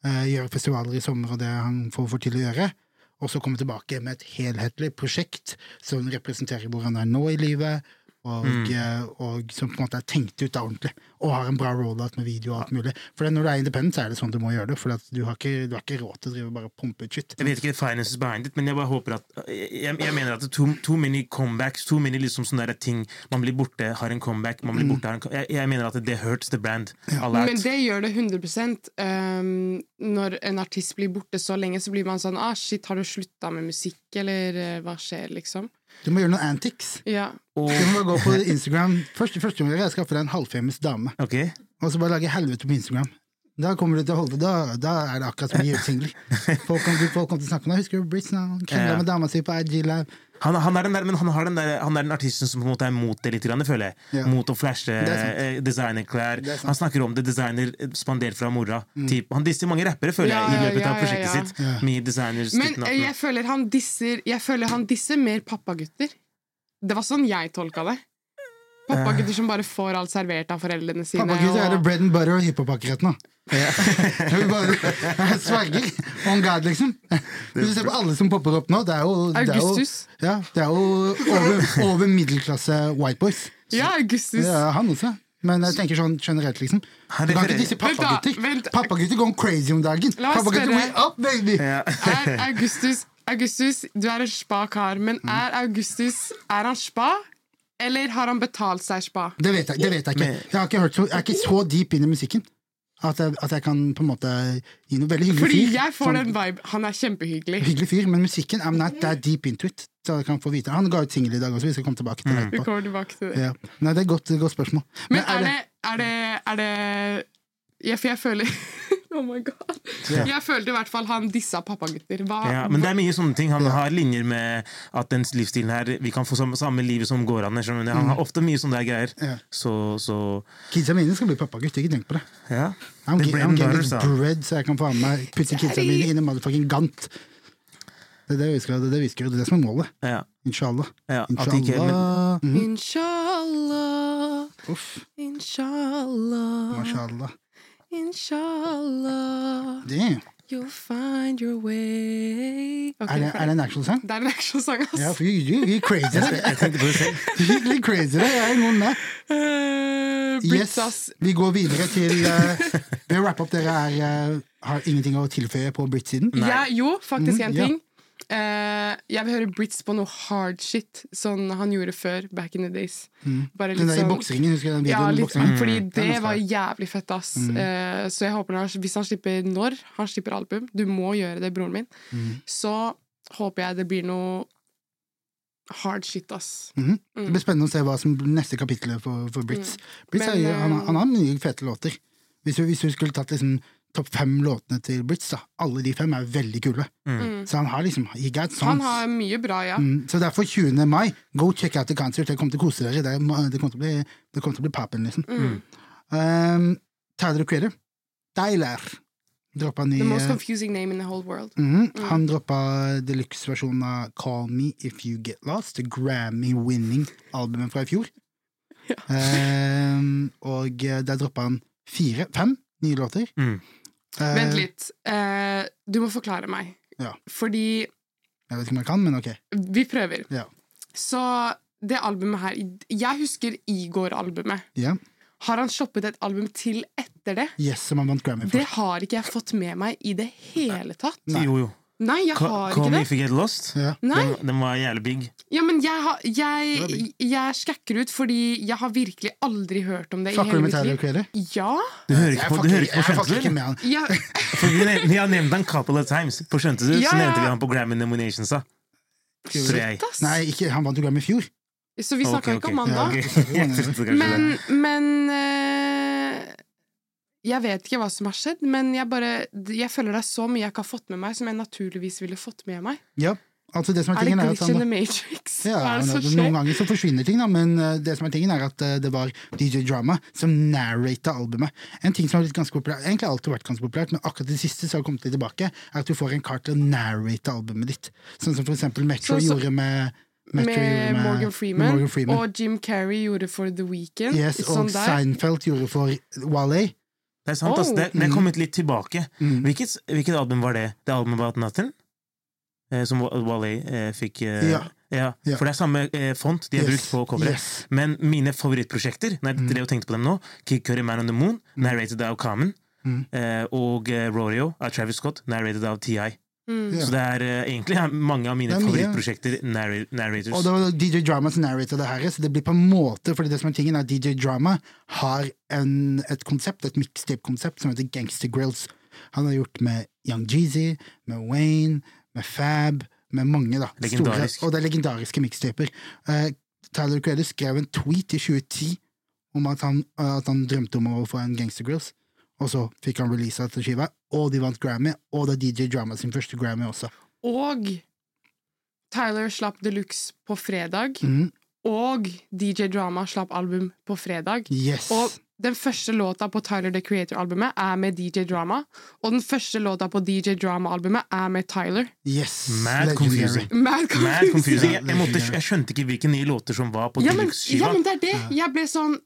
Eh, gjøre festivaler i sommer og det han får, for til å gjøre. Og så komme tilbake med et helhetlig prosjekt som representerer hvor han er nå i livet, og, Mm. eh, og som på en måte er tenkt ut da ordentlig, og har en bra rollout med video og alt mulig. For når du er independent, så er det sånn du må gjøre det, for at du, har ikke, du har ikke råd til å drive bare pumpe ut shit. Jeg vet ikke finances behind it, men jeg bare håper at Jeg, jeg mener at det too, too many comebacks, too many liksom sånne der ting Man blir borte, har en comeback, man blir borte, har en jeg, jeg mener at det hurts the brand. Ja. Men det gjør det 100 um, Når en artist blir borte så lenge, så blir man sånn ah, shit, har du slutta med musikk, eller eh, hva skjer, liksom? Du må gjøre noen antics. Ja. Og, Du må bare gå på Instagram. Første, første gang jeg skaffe deg en halvfamous dame, okay. og så bare lage helvete på Instagram. Da kommer du til å holde da, da er det akkurat som å gi ut singler. Folk kommer folk kommer til å snakke om det. Husker du Brits nå? Krangla Ja. med dama si på IG Live. Han, han, er den der, men han, har den der, han er den artisten som på en måte er mot det litt, grann, føler jeg. Ja. Mot å flashe eh, designerklær. Er. Mm. Han snakker om det, designer eh, spandert fra mora. Typ. Han disser mange rappere, føler Ja, jeg, i løpet ja, av prosjektet ja. sitt. Ja. Mye designers Men eh, jeg føler han disser Jeg føler han disser mer pappagutter. Det var sånn jeg tolka det. Pappagutter som bare får alt servert av foreldrene sine. Pappagutter og... er det bread and butter og hiphop akkurat nå. Jeg bare jeg sverger. On God, liksom. Hvis du ser på alle som popper opp nå, det er jo, det er jo, Augustus. ja, det er jo over, over middelklasse white boys. Ja, Augustus. Er han også. Men jeg tenker sånn generelt, liksom. Du kan ikke disse pappagutter. Pappagutter går crazy om dagen. Pappagutter, spørre. up, baby! Ja. Er Augustus Augustus, du er en spa kar, men Mm. er Augustus Er han spa, eller har han betalt seg spa? Det vet jeg, det vet jeg ikke. Jeg, har ikke hørt så, jeg er ikke så deep inn i musikken at jeg, at jeg kan på en måte gi noe veldig hyggelig Fordi fyr. jeg får Sånn den vibe. Han er kjempehyggelig. Hyggelig fyr, men musikken I'm not that deep into it. Så jeg kan få vite Han ga ut singel i dag også, vi skal komme tilbake til det Vi kommer tilbake til det. Ja. Nei, det er et godt, godt spørsmål. Men er det Er det, er det ja, For jeg føler Oh my god. Jeg følte i hvert fall han dissa pappagutter. Ja, men det er mye sånne ting. Han har linjer med at den livsstilen her Vi kan få samme, samme livet som går an. Han mm. Han har ofte mye sånne greier. Mm. Ja. Så, så Kidsa mine skal bli pappagutt, ikke tenk på det. ja. I'm, I'm getting bread, så jeg kan faen meg putte kidsa mine inn i motherfucking Gant. Det er det vi skal, det er det vi skal. Det er det som er målet. ja, Inshallah. ja. At ikke, men, Inshallah. Mhm. Inshallah, Uff, inshallah, mashallah. Inshallah, Det. you'll find your way okay, Er det, er det en actionsang? sang? Det er en actionsang, ass. Ja, for you, you, you crazy der. jeg tenkte på det selv. Skikkelig crazy det. Jeg er noen med. Uh, Brits, ass. Yes, vi går videre til uh, Vi wrap up. Dere er, uh, har ingenting å tilføye på Brit-siden? Ja, jo, faktisk Mhm, en ja. Eh, jeg vil høre Brits på noe hard shit, sånn han gjorde før, back in the days. Bare Den der i boksringen, husker jeg den videoen? Ja, litt, mm. fordi det var jævlig fett, ass. Eh, så jeg håper når, hvis han slipper når han slipper album, du må gjøre det, broren min, så håper jeg det blir noe hard shit, ass. Mhm. Det blir spennende å se hva som blir neste kapittel for, for Brits. Brits Mm. Men, er, han, eh, han har mye fete låter. Hvis du, hvis du skulle tatt liksom topp fem låtene til Brits, da, alle de fem er veldig kule. Så han har liksom he got songs. Han har mye bra, ja. Mm, så derfor 20. mai, go check out the concert. Dere kommer til å kose dere. Det, kommer til å bli, det kommer til å bli papen, liksom. Mm. Um, Tyler Creator. Tyler. Droppa ny The most eh, confusing name in the whole world. Mm. Han droppa deluxe-versjonen av Call Me If You Get Lost, det Grammy-winning-albumet fra i fjor. Um, og eh, der droppa han fire, fem nye låter. Mm. Eh, Vent litt. Eh, du må forklare meg. Ja. Fordi Jeg vet ikke om jeg kan, men ok. Vi prøver. Ja. Så det albumet her Jeg husker Igor-albumet. Ja. Har han shoppet et album til etter det? Yes, som han vant Grammy for. Det har ikke jeg fått med meg i det hele tatt. Nei. Jo, jo. Nei, jeg har Call ikke Me det. If You Get Lost. Ja. Nei, Den, den var jævlig big. ja, men jeg, har, jeg, jeg skakker ut fordi jeg har virkelig aldri hørt om det i Fucker du med mitt Tyler liv. Creator? Ja. Du hører Jeg ikke på, fucker du hører ikke- ikke på jeg fucker Skjønte ikke du? med han. ja. For vi, nev- vi har nevnt han couple of times. På Skjønte du? Ja, Så ja. nevnte vi han på Grammy nominations. da Tror jeg. ass. Nei, ikke, han vant jo Grammy i fjor. Så vi snakka Ok, ikke om han da. Ja, ok. Jeg kanskje Men, men eh, Jeg vet ikke hva som har skjedd, men jeg bare Jeg føler det er så mye jeg ikke har fått med meg, som jeg naturligvis ville fått med meg. Ja, altså det som er Er det glitch in the Matrix? ja, Hva er det som Noen ganger så forsvinner ting, da, men uh, det som er tingen er at uh, det var DJ Drama som narrata albumet. En ting som har blitt ganske populært, egentlig alltid vært ganske populært, men akkurat det siste som har kommet litt tilbake, er at du får en kar til å narrate albumet ditt. Sånn som for eksempel Metro så, så, gjorde med Metro Med gjorde Morgan Freeman, med Morgan Freeman. og Jim Carrey gjorde for The Weeknd. Yes, og sånn der. Seinfeld gjorde for Wale. Det er sant, oh. altså, Det, det er kommet litt tilbake. Mm. Hvilket, hvilket album var det? Det albumet var Nothing? eh, som Wally eh, fikk eh, Ja. ja. Ja. For det er samme eh, font de har Yes. brukt på coveret. Yes. Men mine favorittprosjekter, når jeg Mm. tenkte på dem nå, Kid Curry Man on the Moon, narrated av Common, Mm. eh, og eh, Rodeo av Travis Scott, narrated av TI. Mm. Så det er uh, egentlig mange av mine er favorittprosjekter narr narrators. Og det var DJ Drama som narrator det her, så det blir på en måte Fordi det som er tingen er at DJ Drama har en, et konsept, et mixtape-konsept som heter Gangster Grills. Han har gjort med Young Jeezy, med Wayne, med Fab, med mange, da. Store, og det er legendariske mixtaper. Uh, Tyler Creator skrev en tweet i 2010 om at han, at han drømte om å få en Gangster Grills, og så fikk han releasa til skiva, og de vant Grammy, og det er DJ Drama sin første Grammy også. Og Tyler slapp Deluxe på fredag, mm. og DJ Drama slapp album på fredag. Yes. Og den første låta på Tyler The Creator-albumet er med DJ Drama, og den første låta på DJ Drama-albumet er med Tyler. yes. Mad confusing. Mad confusing. Mad confusing. Jeg, jeg, måtte, jeg skjønte ikke hvilke nye låter som var på Ja, men, Deluxe-skiva. ja, men det er det! Jeg ble sånn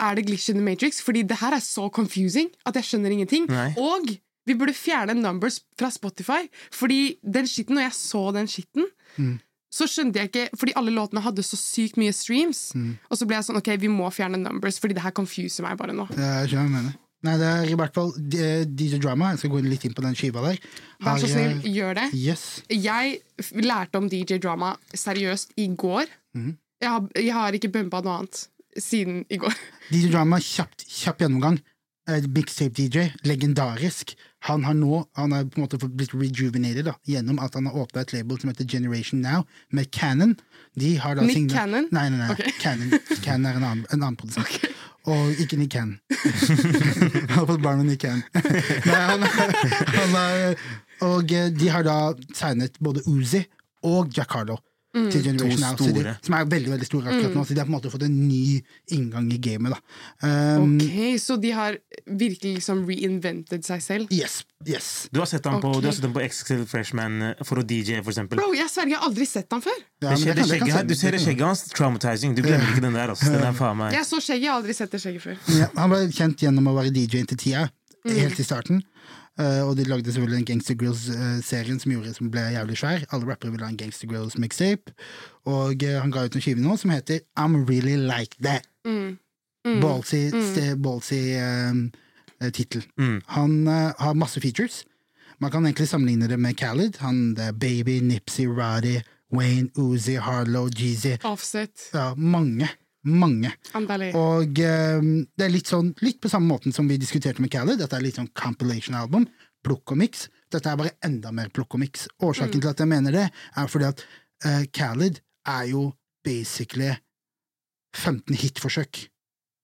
Er det glitch in the matrix? Fordi det her er så confusing at jeg skjønner ingenting. Nei. Og vi burde fjerne numbers fra Spotify, fordi den skitten, når jeg så den skitten, Mm. så skjønte jeg ikke Fordi alle låtene hadde så sykt mye streams. Mm. Og så ble jeg sånn OK, vi må fjerne numbers, fordi det her confuser meg bare nå. Ja, Jeg skjønner hva du mener. Nei, det er i hvert fall DJ Drama. Jeg skal gå litt inn på den skiva der. Vær så snill, eh, gjør det. Yes. Jeg lærte om DJ Drama seriøst i går. Mm. Jeg, har, jeg har ikke bumpa noe annet siden i går. DJ Drama, kjapt, kjapp gjennomgang. Eh, Mixtape-DJ, legendarisk. Han har nå han har på en måte blitt rejuvenated da, gjennom at han har åpna et label som heter Generation Now, med Cannon. De har da Nick signet- Cannon? Nei, nei, nei. Okay. Cannon. Cannon er en annen, en annen produsent. Og ikke Nick Cannon. han har fått barn med Nick Cannon. Nei, han, han er, og eh, de har da signet både Uzi og Jack Harlow. Mm. Til Generation Now, de, store. som er veldig veldig store akkurat nå. Så de har på en måte fått en ny inngang i gamet. da um, Ok, Så de har virkelig liksom reinvented seg selv? Yes. yes Du har sett ham på, du har sett ham på XXL Freshman eh, for å DJ, for eksempel. Bro, jeg sverger, jeg har aldri sett ham før! Ja, det, skjer, det kan- det kan du ser det skjegget hans. Traumatizing. Du glemmer ikke den der. Altså. Den er faen meg Jeg så skjegget, jeg har aldri sett det skjegget før. Ja, han ble kjent gjennom å være DJ inntil tida, Mm. helt i starten. Eh, og de lagde selvfølgelig den Gangster Grills-serien som, gjorde- som ble jævlig svær. Alle rappere ville ha en Gangster Grills mixtape. Og eh, han ga ut en skive nå som heter I'm Really Like That. Mm. Mm. Ballsy, mm. ballsy eh, eh, tittel. Mm. Han uh, har masse features. Man kan egentlig sammenligne det med Khaled. Han, det er Baby, Nipsey, Roddy, Wayne, Uzi, Harlow, Jeezy. Offset. Ja, mange. Mange. Andale. Og eh, det er litt sånn Litt på samme måten som vi diskuterte med Khaled. Dette er litt sånn compilation-album. Plukk og miks. Dette er bare enda mer plukk og miks. Årsaken til at jeg mener det, er fordi at uh, Khaled er jo basically 15 hitforsøk.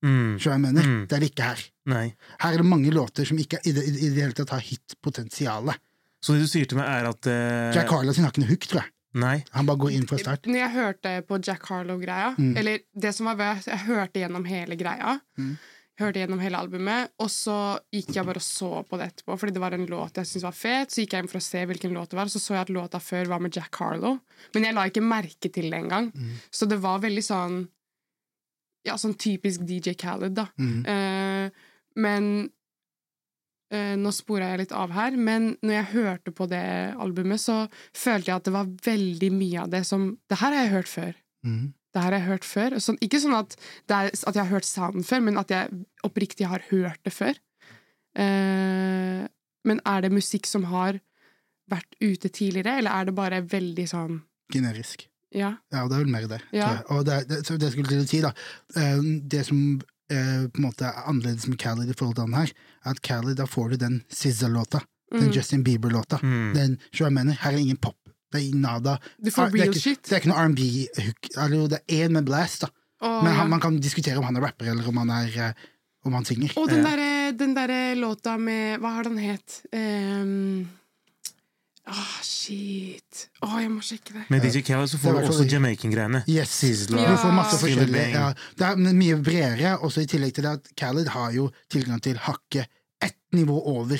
mm. Skjønner du hva jeg mener? Mm. Det er det ikke her. Nei. Her er det mange låter som ikke i det, i det hele tatt har hitpotensialet. Så det du sier til meg, er at eh, Jack Harlow sin har ikke noe hook, tror jeg. Nei. Han bare går inn fra start. Når jeg hørte på Jack Harlow-greia, Mm. eller det som var ved, jeg hørte gjennom hele greia, Mm. hørte gjennom hele albumet, og så gikk jeg bare og så på det etterpå, fordi det var en låt jeg syntes var fet, så gikk jeg inn for å se hvilken låt det var, så så jeg at låta før var med Jack Harlow, men jeg la ikke merke til det engang, Mm. så det var veldig sånn, ja, sånn typisk DJ Khaled da. Mm. Eh, men nå sporer jeg litt av her, men når jeg hørte på det albumet, så følte jeg at det var veldig mye av det som Det her har jeg hørt før. Mm. Det her har jeg hørt før. Så, ikke sånn at, er, at jeg har hørt sounden før, men at jeg oppriktig har hørt det før. Eh, men er det musikk som har vært ute tidligere, eller er det bare veldig sånn Generisk. Ja. Ja, det er vel mer det. Ja. Og det, det, det skulle til å si, da eh, Det som eh, på en måte er annerledes med Khaled i forhold til han her, er at Khaled, da får du den SZA-låta. Den Mm. Justin Bieber-låta. Mm. Den, mener? Her er ingen pop. Det er nada. Du får real det er ikke, shit. Det er ikke noe R&B-hook. Det er én med blast, da. Oh, Men ja. han, man kan diskutere om han er rapper, eller om han er eh, om han synger. Og den derre der låta med Hva har den het? Um, Åh, shit. Åh, jeg må sjekke det. Med DJ Khaled så får du også Jamaican-greiene. Yes. Sizzla, Du får masse Ja. forskjellige ja. Det er mye bredere, også i tillegg til det at Khalid har jo tilgang til hakket ett nivå over.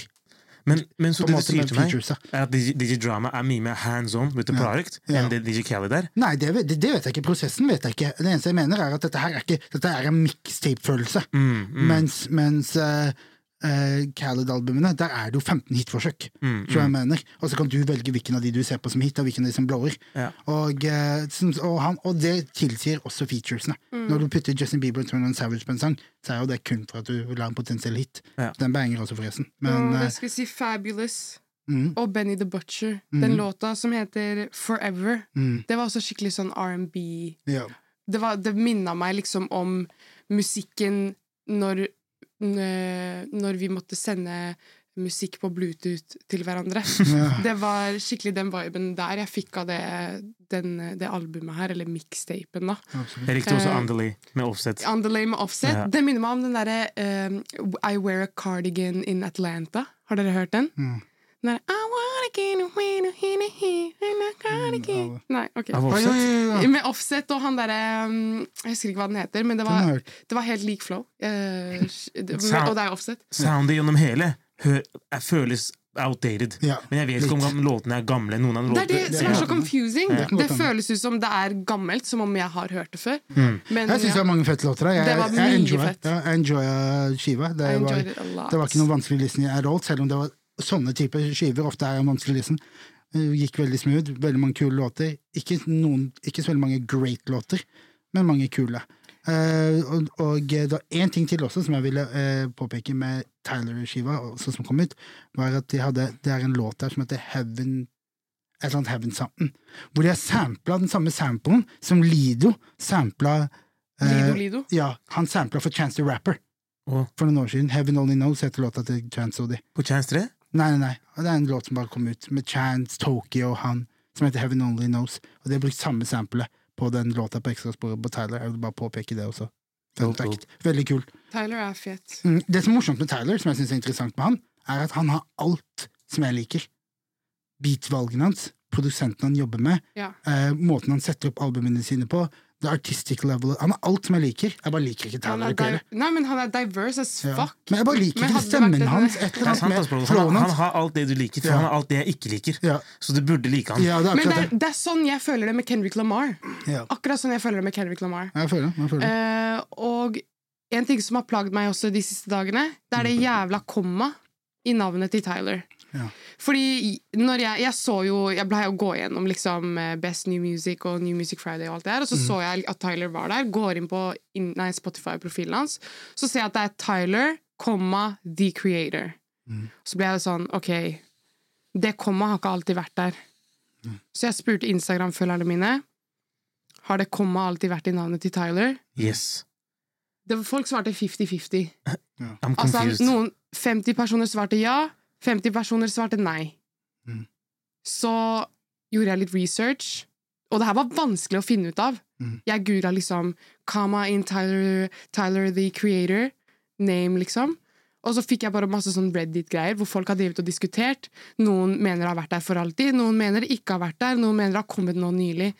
Men, men så det du sier til meg, er at DJ, Drama er mye mer hands on with the product Ja. enn det DJ Khaled er. Nei, det, vet- det, det vet jeg ikke. Prosessen vet jeg ikke. Det eneste jeg mener, er at dette her er ikke Dette er en mixtape-følelse. Mm, mm. Mens, mens eh, eh, Khaled-albumene, der er det jo 15 hitforsøk. Mm, tror jeg mener. Og så kan du velge hvilken av de du ser på som hit, og hvilken av de som blower. Ja. Og, eh, som- og, han, og det tilsier også featuresene. Når du putter Justin Bieber og en Savage på en sang, så er jo det kun for at du vil ha en potensiell hit. Ja. Den banger også, forresten. Men eh, jeg skulle si Fabulous mm, og Benny the Butcher. Den låta som heter Forever. mm, Det var også skikkelig sånn R&B. ja. Det, var- det minna meg liksom om musikken når Når vi måtte sende musikk på Bluetooth til hverandre. Ja. Det var skikkelig den viben der jeg fikk av det, den, det albumet her, eller mixtapen, da. absolutt. Jeg likte også Eh, Underlay med Offset. Underlay med Offset. Ja. Det minner meg om den derre uh, I Wear a Cardigan in Atlanta. Har dere hørt den? Mm. Den der, I wanna get away to hear the heat in a cardigan. Mm, Nei, ok. Av Offset. oi, oi, oi. Med Offset og han derre um, Jeg husker ikke hva den heter, men det Den har var, jeg det var helt lik flow. Eh, det- Sound- og det er Offset. Soundet gjennom hele hø er, føles outdated. Ja, Men jeg vet ikke om litt. låtene er gamle. Noen av Det er det som er så confusing. Det Det føles ut som det er gammelt, som om jeg har hørt det før. Mm. Men Jeg syns det ja, var mange fete låter der. Jeg, Det var jeg mye enjoy, fett. Ja, jeg enjoya skiva. Det I var, enjoyed it a lot. det var ikke noe vanskelig listening at all, selv om det var sånne typer skiver ofte er vanskelig listen. Det Gikk veldig smooth, veldig mange kule låter. Ikke, noen, ikke så veldig mange great låter, men mange kule. Uh, og, og det var én ting til også som jeg ville uh, påpeke med Tyler-skiva, som kom ut, var at de hadde, det er en låt der som heter Heaven et eller annet Heaven Something, hvor de har sampla den samme samplen som Lido sampla uh, Lido Lido. Ja, han sampla for Chance the Rapper Oh. for noen år siden. Heaven Only Knows heter låta til Chance Odi. På Chance 3? Nei, nei, nei. Det er en låt som bare kom ut, med Chance, Tokyo og han, som heter Heaven Only Knows. Og de har brukt samme sample på den låta på ekstrasporet på Tyler. Jeg vil bare påpeke det også. Fun fact. Veldig kult. Tyler er fet. Mm, Det som er morsomt med Tyler, som jeg syns er interessant med han, er at han har alt som jeg liker. Beatvalgene hans, produsenten han jobber med, Ja. eh, måten han setter opp albumene sine på, the artistic level Han har alt som jeg liker. Jeg bare liker ikke Tyler. er di Nei, men han er diverse as Ja. Men jeg bare liker ikke stemmen hans. Et Det eller er annet sant, med han, han har alt det du liker, for Ja. han har alt det jeg ikke liker. Ja, Så du burde like han. ja, det Men det er, det. det er sånn jeg føler det med Kendrick Lamar. Ja. Akkurat sånn jeg føler det med Kendrick Lamar. Jeg føler. Jeg føler det. Eh, og en ting som har plagd meg også de siste dagene, det er det jævla komma i navnet til Tyler. Ja. Fordi når jeg, jeg så jo Jeg ble jo gå gjennom liksom eh, Best New Music og New Music Friday og alt det der, og så så jeg at Tyler var der. Går inn på Spotify-profilen hans, så ser jeg at det er Tyler, komma, The Creator. Så ble jeg sånn OK, det komma har ikke alltid vært der. Så jeg spurte Instagram-følgerne mine har det komma alltid vært i navnet til Tyler. Yes. Det folk svarte 50-50. I'm Altså, noen 50 personer svarte ja, 50 personer svarte nei. Mm. Så gjorde jeg litt research, og det her var vanskelig å finne ut av. Mm. Jeg googla liksom 'Kama in Tyler, Tyler the Creator', name, liksom. Og så fikk jeg bare masse sånn Reddit-greier hvor folk har drevet og diskutert. Noen mener det har vært der for alltid, noen mener det ikke har vært der, noen mener det har kommet nå nylig.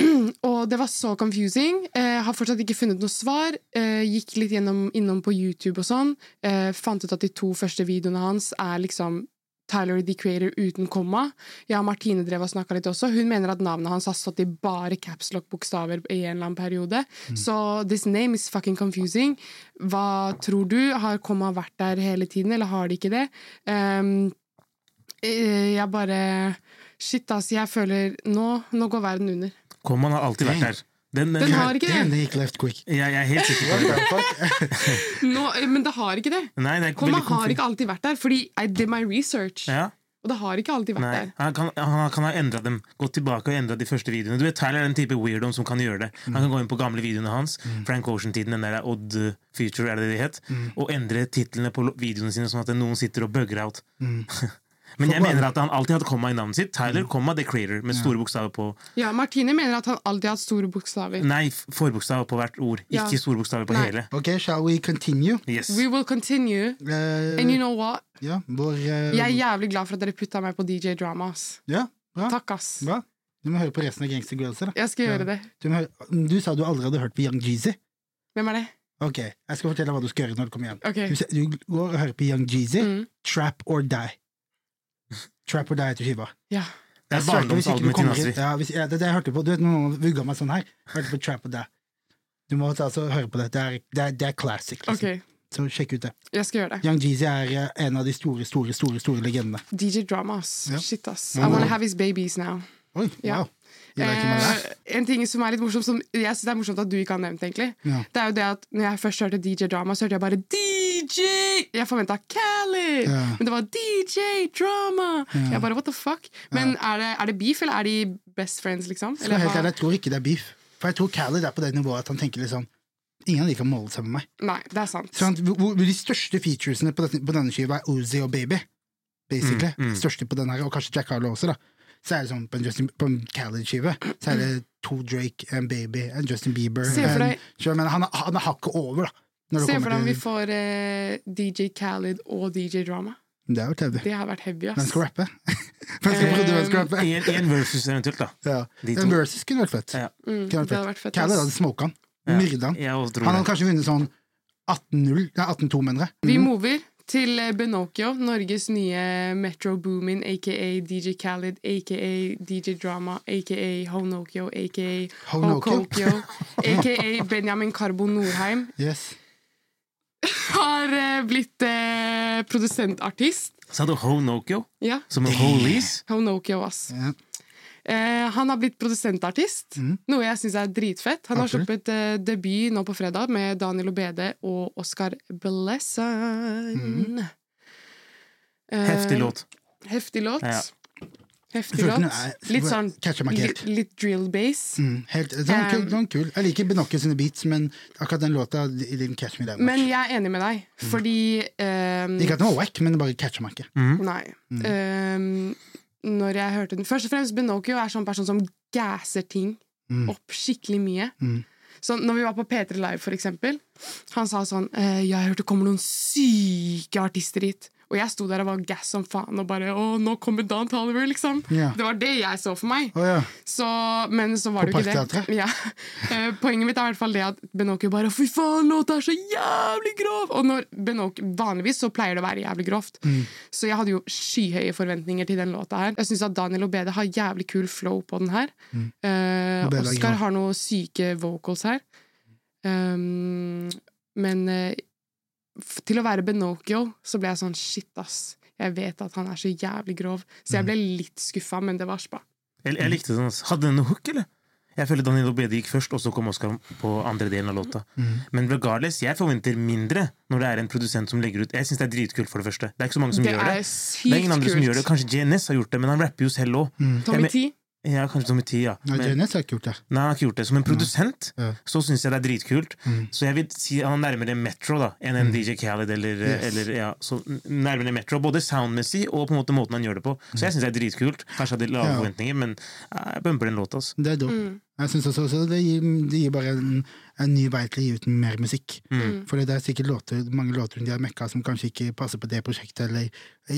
Og det var så confusing. Eh, har fortsatt ikke funnet noe svar. Eh, gikk litt gjennom, innom på YouTube og sånn. Eh, fant ut at de to første videoene hans er liksom Tyler the Creator uten komma. Ja, Martine drev og snakka litt også. Hun mener at navnet hans har stått i bare capslock-bokstaver i en eller annen periode. Så this name is fucking confusing. Hva tror du? Har komma vært der hele tiden, eller har de ikke det? Um, eh, jeg bare Shit, altså. Jeg føler Nå, nå går verden under. Kommaen har alltid vært der. Den, Den har ikke det. Den gikk left quick. jeg, jeg er helt sikker på det. the fuck? Nå, eh, men det har ikke det. Nei, det er Komma har ikke alltid vært der, fordi I did my research. Ja, Og det har ikke alltid vært nei. der. Han kan, han kan ha endra dem. Gått tilbake og endra de første videoene. Du vet, Tyler er den type weirdo som kan gjøre det. Han kan gå inn på gamle videoene hans, Frank Ocean-tiden, den der Odd Future, er det det het, mm. og endre titlene på videoene sine sånn at noen sitter og bugger out. Men jeg mener at han alltid hadde komma i navnet sitt. Tyler, komma, The Creator, med store bokstaver på Ja, Martine mener at han alltid har hatt store bokstaver. Nei, forbokstaver på hvert ord, Ja. ikke store bokstaver på Nei. hele. Ok, shall we continue? Yes. We will continue. Uh, And you know what? ja, vår uh, Jeg er jævlig glad for at dere putta meg på DJ Drama. ass. Ja, bra. Takk, ass. bra. Du må høre på resten av Gangster Girls. Da. Jeg skal Ja. gjøre det. Du, må høre, du sa du aldri hadde hørt på Young Jeezy. Hvem er det? Ok, Jeg skal fortelle hva du skal gjøre når du kommer hjem. Okay. Du, du går og hører på Young Jeezy, Mm. Trap or Die. Trap or Die heter skiva. Ja. Det er barndomsalbumet til kommer Nasri. Ja, hvis, ja, det det jeg hørte på. Du vet noen vugga meg sånn her? Hørte på Trap or Die. Du må altså høre på det. Det er, det er, det er classic. Liksom. Okay. Så sjekk ut det. Jeg skal gjøre det. Young Jeezy er eh, en av de store, store, store store legendene. DJ Drama, ass. Ja. Shit, ass. I wanna have his babies now. Oi, Ja. wow. Eh, en ting som er litt morsomt, som jeg synes det er morsomt at du ikke har nevnt, egentlig, Ja. det er jo det at når jeg først hørte DJ Drama, så hørte jeg bare DJ! Jeg forventa Khaled! Ja. Men det var DJ Drama! Jeg bare, what the fuck? Men er, det, er det beef, eller er de best friends, liksom? Eller, helt ærlig, jeg tror ikke det er beef. For jeg tror Khaled er på det nivået at han tenker liksom Ingen av de kan måle seg med meg. Nei, det er sant. Så han, hvor, hvor de største featuresene på, på denne skiva er Uzi og Baby. Basically. Mm, mm. Største på den her, og kanskje Jack Harlow også, da. Så er det sånn på en, Justin, på en Khaled-skive så er det to Drake, en Baby, en Justin Bieber Se for deg- så jeg han, han er hakket over, da. Når det Se for deg om vi får eh, DJ Khaled og DJ Drama. Det har vært heavy. Det har vært heavy, ass. skal rappe? Hvem skal prøve hvem skal rappe? En, en versus eventuelt, da. Ja. En versus kunne vært fett. Ja. Mm, Kunne det vært vært fett. Khaled hadde smoka han. Ja. Myrda han. Han hadde kanskje vunnet sånn 18-0, ja, 18-2, mener jeg. Vi mover til Benokio, Norges nye Metro Boomin, aka DJ Khaled, aka DJ Drama, aka Honokio, aka Honokio? Hokokio, aka Benjamin Carbo Norheim, Yes. har eh, blitt eh, produsentartist. Sa du Honokio? Ja, Som en holies? Honokio, ass. Ja. Eh, han har blitt produsentartist, noe jeg syns er dritfett. Han har Absolutt. sluppet eh, debut nå på fredag med Daniel Obede og Oscar Blessan. Eh, Heftig låt. Heftig låt. Ja. Heftig låt. Litt sånn litt, litt drill bass. Mm, helt, sånn, kul, Um, sånn kul. Jeg liker Benocchio sine beats, men akkurat den låta didn't catch me that much. Men jeg er enig med deg, fordi um, Ikke at den var wack, men det bare catcha meg ikke. Nei. Ehm, når jeg hørte den Først og fremst, Benokio er sånn person som gasser ting opp skikkelig mye. Mm. Så når vi var på P3 Live, for eksempel, han sa sånn eh, 'Jeg hørte det kommer noen syke artister hit'. Og jeg sto der og var gass som faen og bare 'Å, nå kommer Dan Toliver', liksom. Yeah. Det var det jeg så for meg. Oh, yeah. Så, men så var På det jo ikke det. Ja. Eh, Poenget mitt er i hvert fall det at Benoki bare 'fy faen, låta er så jævlig grov'! Og når Benoki, vanligvis så pleier det å være jævlig grovt. Mm. Så jeg hadde jo skyhøye forventninger til den låta her. Jeg syns at Daniel Obede har jævlig kul flow på den her. Eh, Obede er Oscar har noen syke vocals her. Um, men eh, f- til å være Benocchio så ble jeg sånn shit, ass. Jeg vet at han er så jævlig grov. Så Mm. jeg ble litt skuffa, men det var spa. Jeg, jeg likte den. altså. Hadde den noe hook, eller? Jeg føler Daniel Obede gikk først, og så kom Oscar på andre delen av låta. Men regardless, jeg forventer mindre når det er en produsent som legger ut Jeg syns det er dritkult, for det første. Det er ikke så mange som Det gjør er det. sykt Det er ingen andre som gjør det. Kanskje JNS har gjort det, men han rapper jo selv òg. Tommy T. Ja, kanskje Tommy ti, ja. Nei, Men, Jonas har ikke gjort det. nei, han har ikke gjort det. Som en produsent Ja. så syns jeg det er dritkult. Så jeg vil si han er nærmere Metro da enn en DJ Khaled eller, Yes. eller ja, så nærmere Metro. Både soundmessig og på en måte måten han gjør det på. Så jeg syns det er dritkult. Kanskje jeg hadde lave Ja. forventninger, men eh, jeg bumper den låta. Altså. Det er dope. Mm. Jeg synes også, også det, gir, det gir bare en, en ny vei til å gi ut mer musikk. Mm. For det er sikkert låter, mange låter de har mekka som kanskje ikke passer på det prosjektet, eller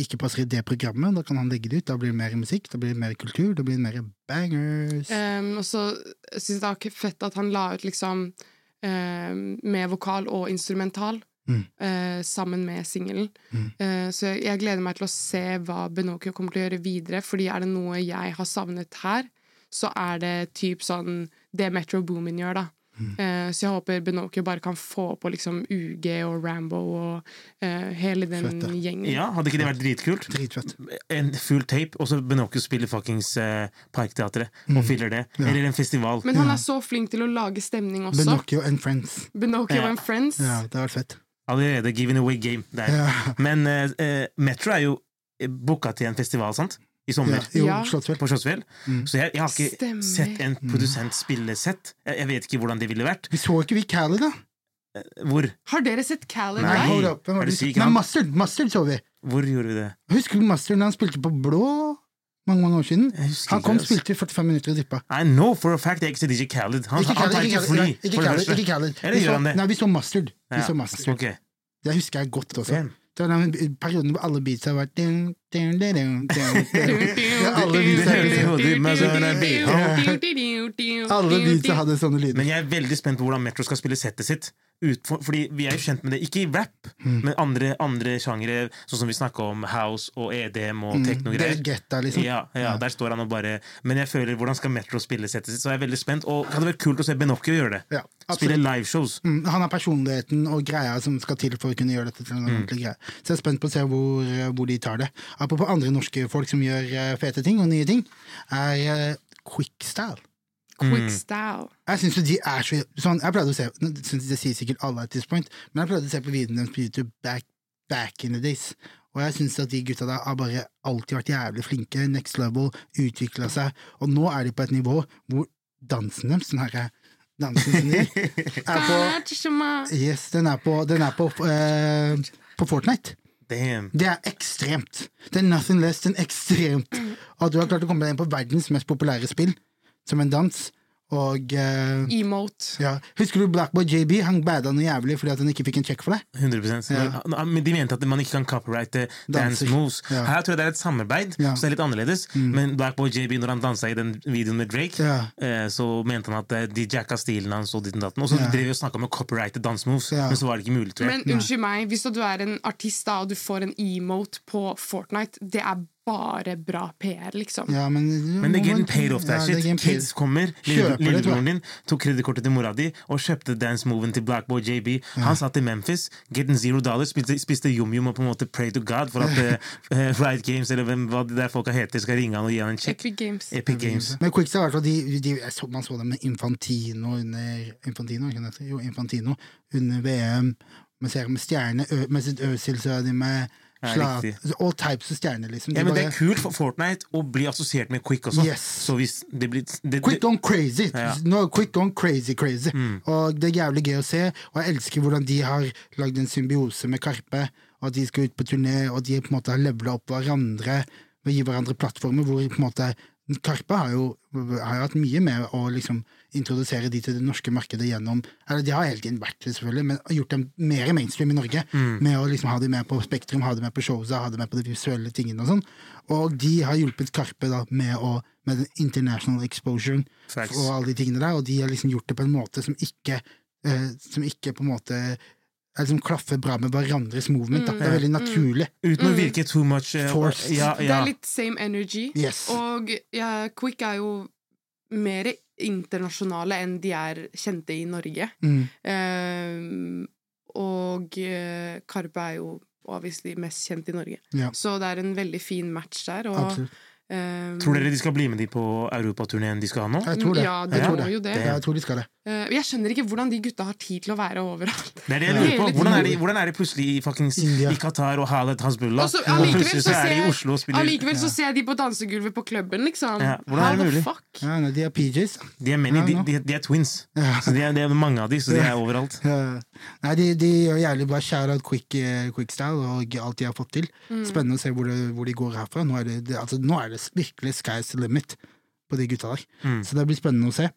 ikke passer i det programmet. Da kan han legge det ut. Da blir det mer musikk, da blir det mer kultur, da blir det mer bangers. Um, og så syns jeg det var fett at han la ut liksom um, med vokal og instrumental. Mm. Uh, sammen med singelen. Mm. Uh, så jeg, jeg gleder meg til å se hva Benokio kommer til å gjøre videre. Fordi er det noe jeg har savnet her, så er det typ sånn det Metro Boomin gjør, da. Mm. Eh, så jeg håper Benocchio bare kan få på liksom UG og Rambo og eh, hele den Fett, gjengen. Ja, hadde ikke det vært dritkult? Dritfett. En full tape, og så Benocchio spiller fuckings uh, Parkteatret Mm. og fyller det. Eller en festival. Men han er så flink til å lage stemning også. Benocchio and Friends. Benocchio Ja. and Friends. Ja, det hadde vært fett. Allerede giving away game. Der. Ja. Men Metro er jo booka til en festival, sant? I Ja, sommer. jo, Ja. Slottsfjell. På Slottsfjell. Så jeg, jeg har ikke Stemmer. sett en produsent spille sett. Jeg, jeg vet ikke hvordan det ville vært. Vi så ikke vi Cali, da. Hvor? Har dere sett Khaled Nei. live? Hold opp, var Er du syk, Nei? Mustard. Mustard så vi. Hvor gjorde vi det? Husker du Mustard når han spilte på Blå mange mange år siden? Han kom det, altså. spilte i 45 minutter og dippa. I know for a fact jeg ikke ser DJ Khaled. Han, Ikke han tar ikke fly. Khaled, ikke Khaled, ikke Khaled. Eller Vi gjør så- han det? Nei, vi så Mustard. Vi Ja, så Mustard. Okay. Det husker jeg godt også. Hvem? Det var den perioden hvor alle beats har vært Ja, alle Det beats høres i hadde- hodet men så er det bil. Alle beats hadde sånne lyder. Men jeg er veldig spent på hvordan Metro skal spille settet sitt ut, for, fordi vi er jo kjent med det, ikke i rap, Mm. men andre, andre sjangere, sånn som vi snakka om house og EDM og teknogreier liksom. Ja, ja, der står han og bare Men jeg føler, hvordan skal Metro spille settet sitt? Så jeg er veldig spent. Og det hadde vært kult å se Benocchio gjøre det. Ja, Spille liveshows. Mm, han har personligheten og greia som skal til for å kunne gjøre dette til en ordentlig greie. Så jeg er spent på å se hvor, hvor de tar det. Apropos andre norske folk som gjør eh, fete ting og nye ting, er uh, Quickstyle. Quick style. Jeg synes jo de er så sånn, Jeg pleide å se Det sier sikkert alle at this point, men jeg pleide å se på videoene deres på YouTube back, back in the days. Og jeg syns at de gutta der har bare alltid vært jævlig flinke. Next level, utvikla seg. Og nå er de på et nivå hvor dansen deres, den herre dansen sin er på Yes, den er på, den er på, uh, på Fortnite. Damn. Det er ekstremt. Det er nothing less than ekstremt. At du har klart å komme deg inn på verdens mest populære spill som en dans, og uh, Emote. ja. Husker du Blackboy JB? Han bada noe jævlig fordi at han ikke fikk en check for det. 100 Ja. men, de mente at man ikke kan copyrighte dance moves. Ja. Her tror jeg det er et samarbeid, Ja. Mm. så det er litt annerledes. Men Blackboy JB, når han dansa i den videoen med Drake, Ja. eh, så mente han at eh, de jacka stilen hans og ditt og datten. Og så Ja. drev vi og snakka om å copyrighte dance moves, Ja. men så var det ikke mulig, tror jeg. Men unnskyld meg, hvis du er en artist da, og du får en emote på Fortnite, det er bare bra PR, liksom. Ja, men, Men det er getting paid off, that shit. Kids kommer, lillebroren din tok kredittkortet til mora di og kjøpte dance-moven til Blackboy JB. Han satt i Memphis, getting zero dollars, spiste, spiste yum-yum og på en måte pray to God for at uh, Riot Games eller hvem, hva det der folka heter, skal ringe han og gi han en check. Epic Games. Epic Games. Men hvert fall, de, de, så, man så dem med Infantino under Infantino? Jo, Infantino under VM. Man ser med stjerne, med sitt Øsil, så er de med Riktig. All types of stjerner, liksom. De Ja, men Det er kult for Fortnite å bli assosiert med Quick også. Yes. Så hvis det blir det, Quick gone crazy! Ja. Mm. Nå, quick gone crazy, crazy. Og det er jævlig gøy å se, og jeg elsker hvordan de har lagd en symbiose med Karpe, og at de skal ut på turné, og de på en måte har levela opp hverandre ved å gi hverandre plattformer, hvor på en måte Karpe har jo, har hatt mye med å liksom introdusere de til det norske markedet gjennom Eller de har hele tiden vært det, selvfølgelig, men gjort dem mer mainstream i Norge. Mm. Med å liksom ha de med på Spektrum, ha de med på showsa, ha de med på de visuelle tingene og sånn. Og de har hjulpet Karpe da med, å, med den international exposure og alle de tingene der, og de har liksom gjort det på en måte som ikke eh, Som ikke på en måte liksom klaffer bra med hverandres movement. Da. Det er veldig naturlig. Uten å virke too much uh, Forced. Ja, Det er litt same energy. Yes. Og ja, Quick er jo mer internasjonale enn de er kjente i Norge. Mm. Uh, og uh, Karpe er jo obviously mest kjent i Norge. Ja. Så det er en veldig fin match der. Og, Absolutt. Ehm, Tror dere de skal bli med de på europaturneen de skal ha nå? Jeg tror det. Ja, de ja, tror det. jo det. Ja, jeg tror de skal det. Uh, jeg skjønner ikke hvordan de gutta har tid til å være overalt. Det er det jeg lurer på. Hvordan er de, hvordan er de plutselig i, fuckings, i Qatar og Halet Hasbullah, Og og allikevel plutselig så så er de i Oslo og spiller Allikevel så ser jeg de på dansegulvet på klubben, liksom. Ja, hvordan er det mulig? fuck? Ja, de er PJs. De er, many, Ja, de, de, de er twins. Ja. Så de er, det er mange av de, så de er overalt. Ja. Nei, de, de gjør jævlig bra shout-out quick, eh, quickstyle og alt de har fått til. Spennende å se hvor, det, hvor de går herfra. Nå er det, det, altså, nå er det virkelig sky's the limit på de gutta der. Mm. Så det blir spennende å se.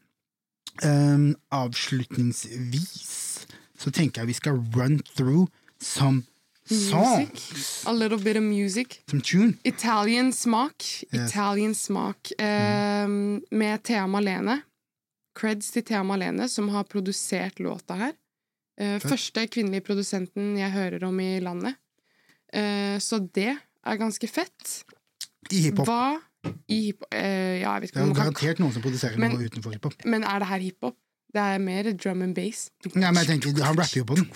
Um, avslutningsvis så tenker jeg vi skal run through some songs. Music. A little bit of music. Some tune. Italian smak. Yes. Italian smak. Eh, med Thea Malene. Creds til Thea Malene, som har produsert låta her. Uh, første kvinnelige produsenten jeg hører om i landet. Uh, så det er ganske fett. I hiphop. Hva i hiphop uh, Ja, jeg vet Det er jo garantert noen som produserer Men- noe utenfor hiphop. Men er det her hiphop? Det er mer drum and bass. Nei, men jeg tenker, Han rapper jo på den.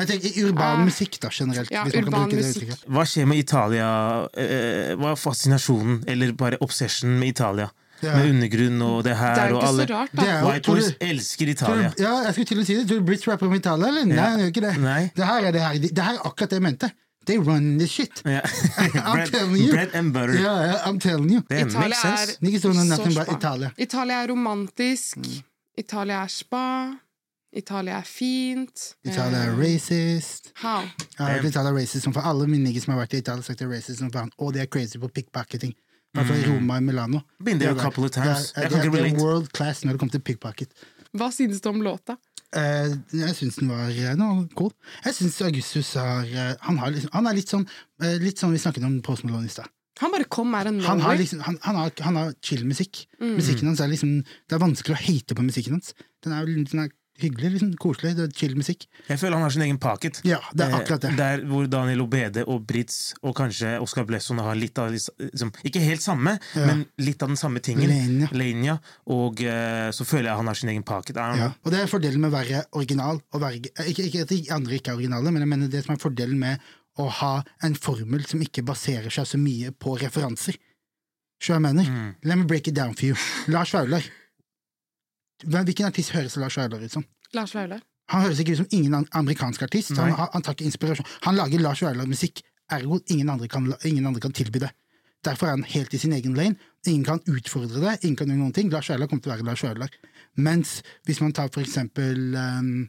Jeg tenker Urban Ah. musikk, da, generelt. Ja, hvis man kan urban bruke det musikk. uttrykket. Hva skjer med Italia? Eh, hva er fascinasjonen, eller bare obsession med Italia? Ja. Med undergrunn og det Det her er jo og alle så rart, da. er White boys elsker Italia. du, ja, jeg skulle til å si det. Tror du Brits rapper om Italia, eller? Nei, han gjør ikke det. Nei. Det her er det her. Det her er akkurat det jeg mente. They run this shit. Yeah. I'm telling you. bread, bread and butter. Ja, ja, I'm telling you. Det Italia makes sense. er spa. Italia. Italia er romantisk. Mm. Italia er spa. Italia er fint. Italia er Eh, racist. How? Jeg har hørt Italia er racist for alle mine nigger som har vært i Italia, sagt det er racist som faen. Og de er crazy på pickpocketing. I hvert fall i Roma og Milano. Been there a couple of times. Det er, det er, det er world class når det kommer til pickpocket. Hva synes du om låta? Eh, jeg syns den var uh, god. cool. Jeg syns Augustus har uh, Han, har liksom, han er litt sånn uh, Litt sånn vi snakket om Post Malone i stad. Han bare kom of Han har, liksom, han, han har, han har chill musikk. Mm. Musikken hans er liksom Det er vanskelig å hate på musikken hans. Den er, den er hyggelig, liksom, koselig, det er chill musikk. Jeg føler han har sin egen pocket. Ja, det er akkurat det. Eh, Der hvor Daniel Obede og Brits og kanskje Oscar Blesson har litt av liksom, Ikke helt samme, Ja. men litt av den samme tingen. Lenia. Lenia Og uh, så føler jeg han har sin egen pocket. Ja. Og det er fordelen med å være original. Og være, ikke, ikke at de andre ikke er originale, men jeg mener det som er fordelen med å ha en formel som ikke baserer seg så mye på referanser. Hva jeg mener? Mm. Let me break it down for you. Lars Vaular. Hvilken artist høres Lars Vaular ut som? Lars Vaular. Han høres ikke ut som ingen amerikansk artist. Han, han, han tar ikke inspirasjon. Han lager Lars Vaular-musikk, ergo ingen andre, kan, ingen andre kan tilby det. Derfor er han helt i sin egen lane. Ingen kan utfordre det. ingen kan gjøre noen ting. Lars Vaular kommer til å være Lars Vaular. Mens hvis man tar for eksempel um,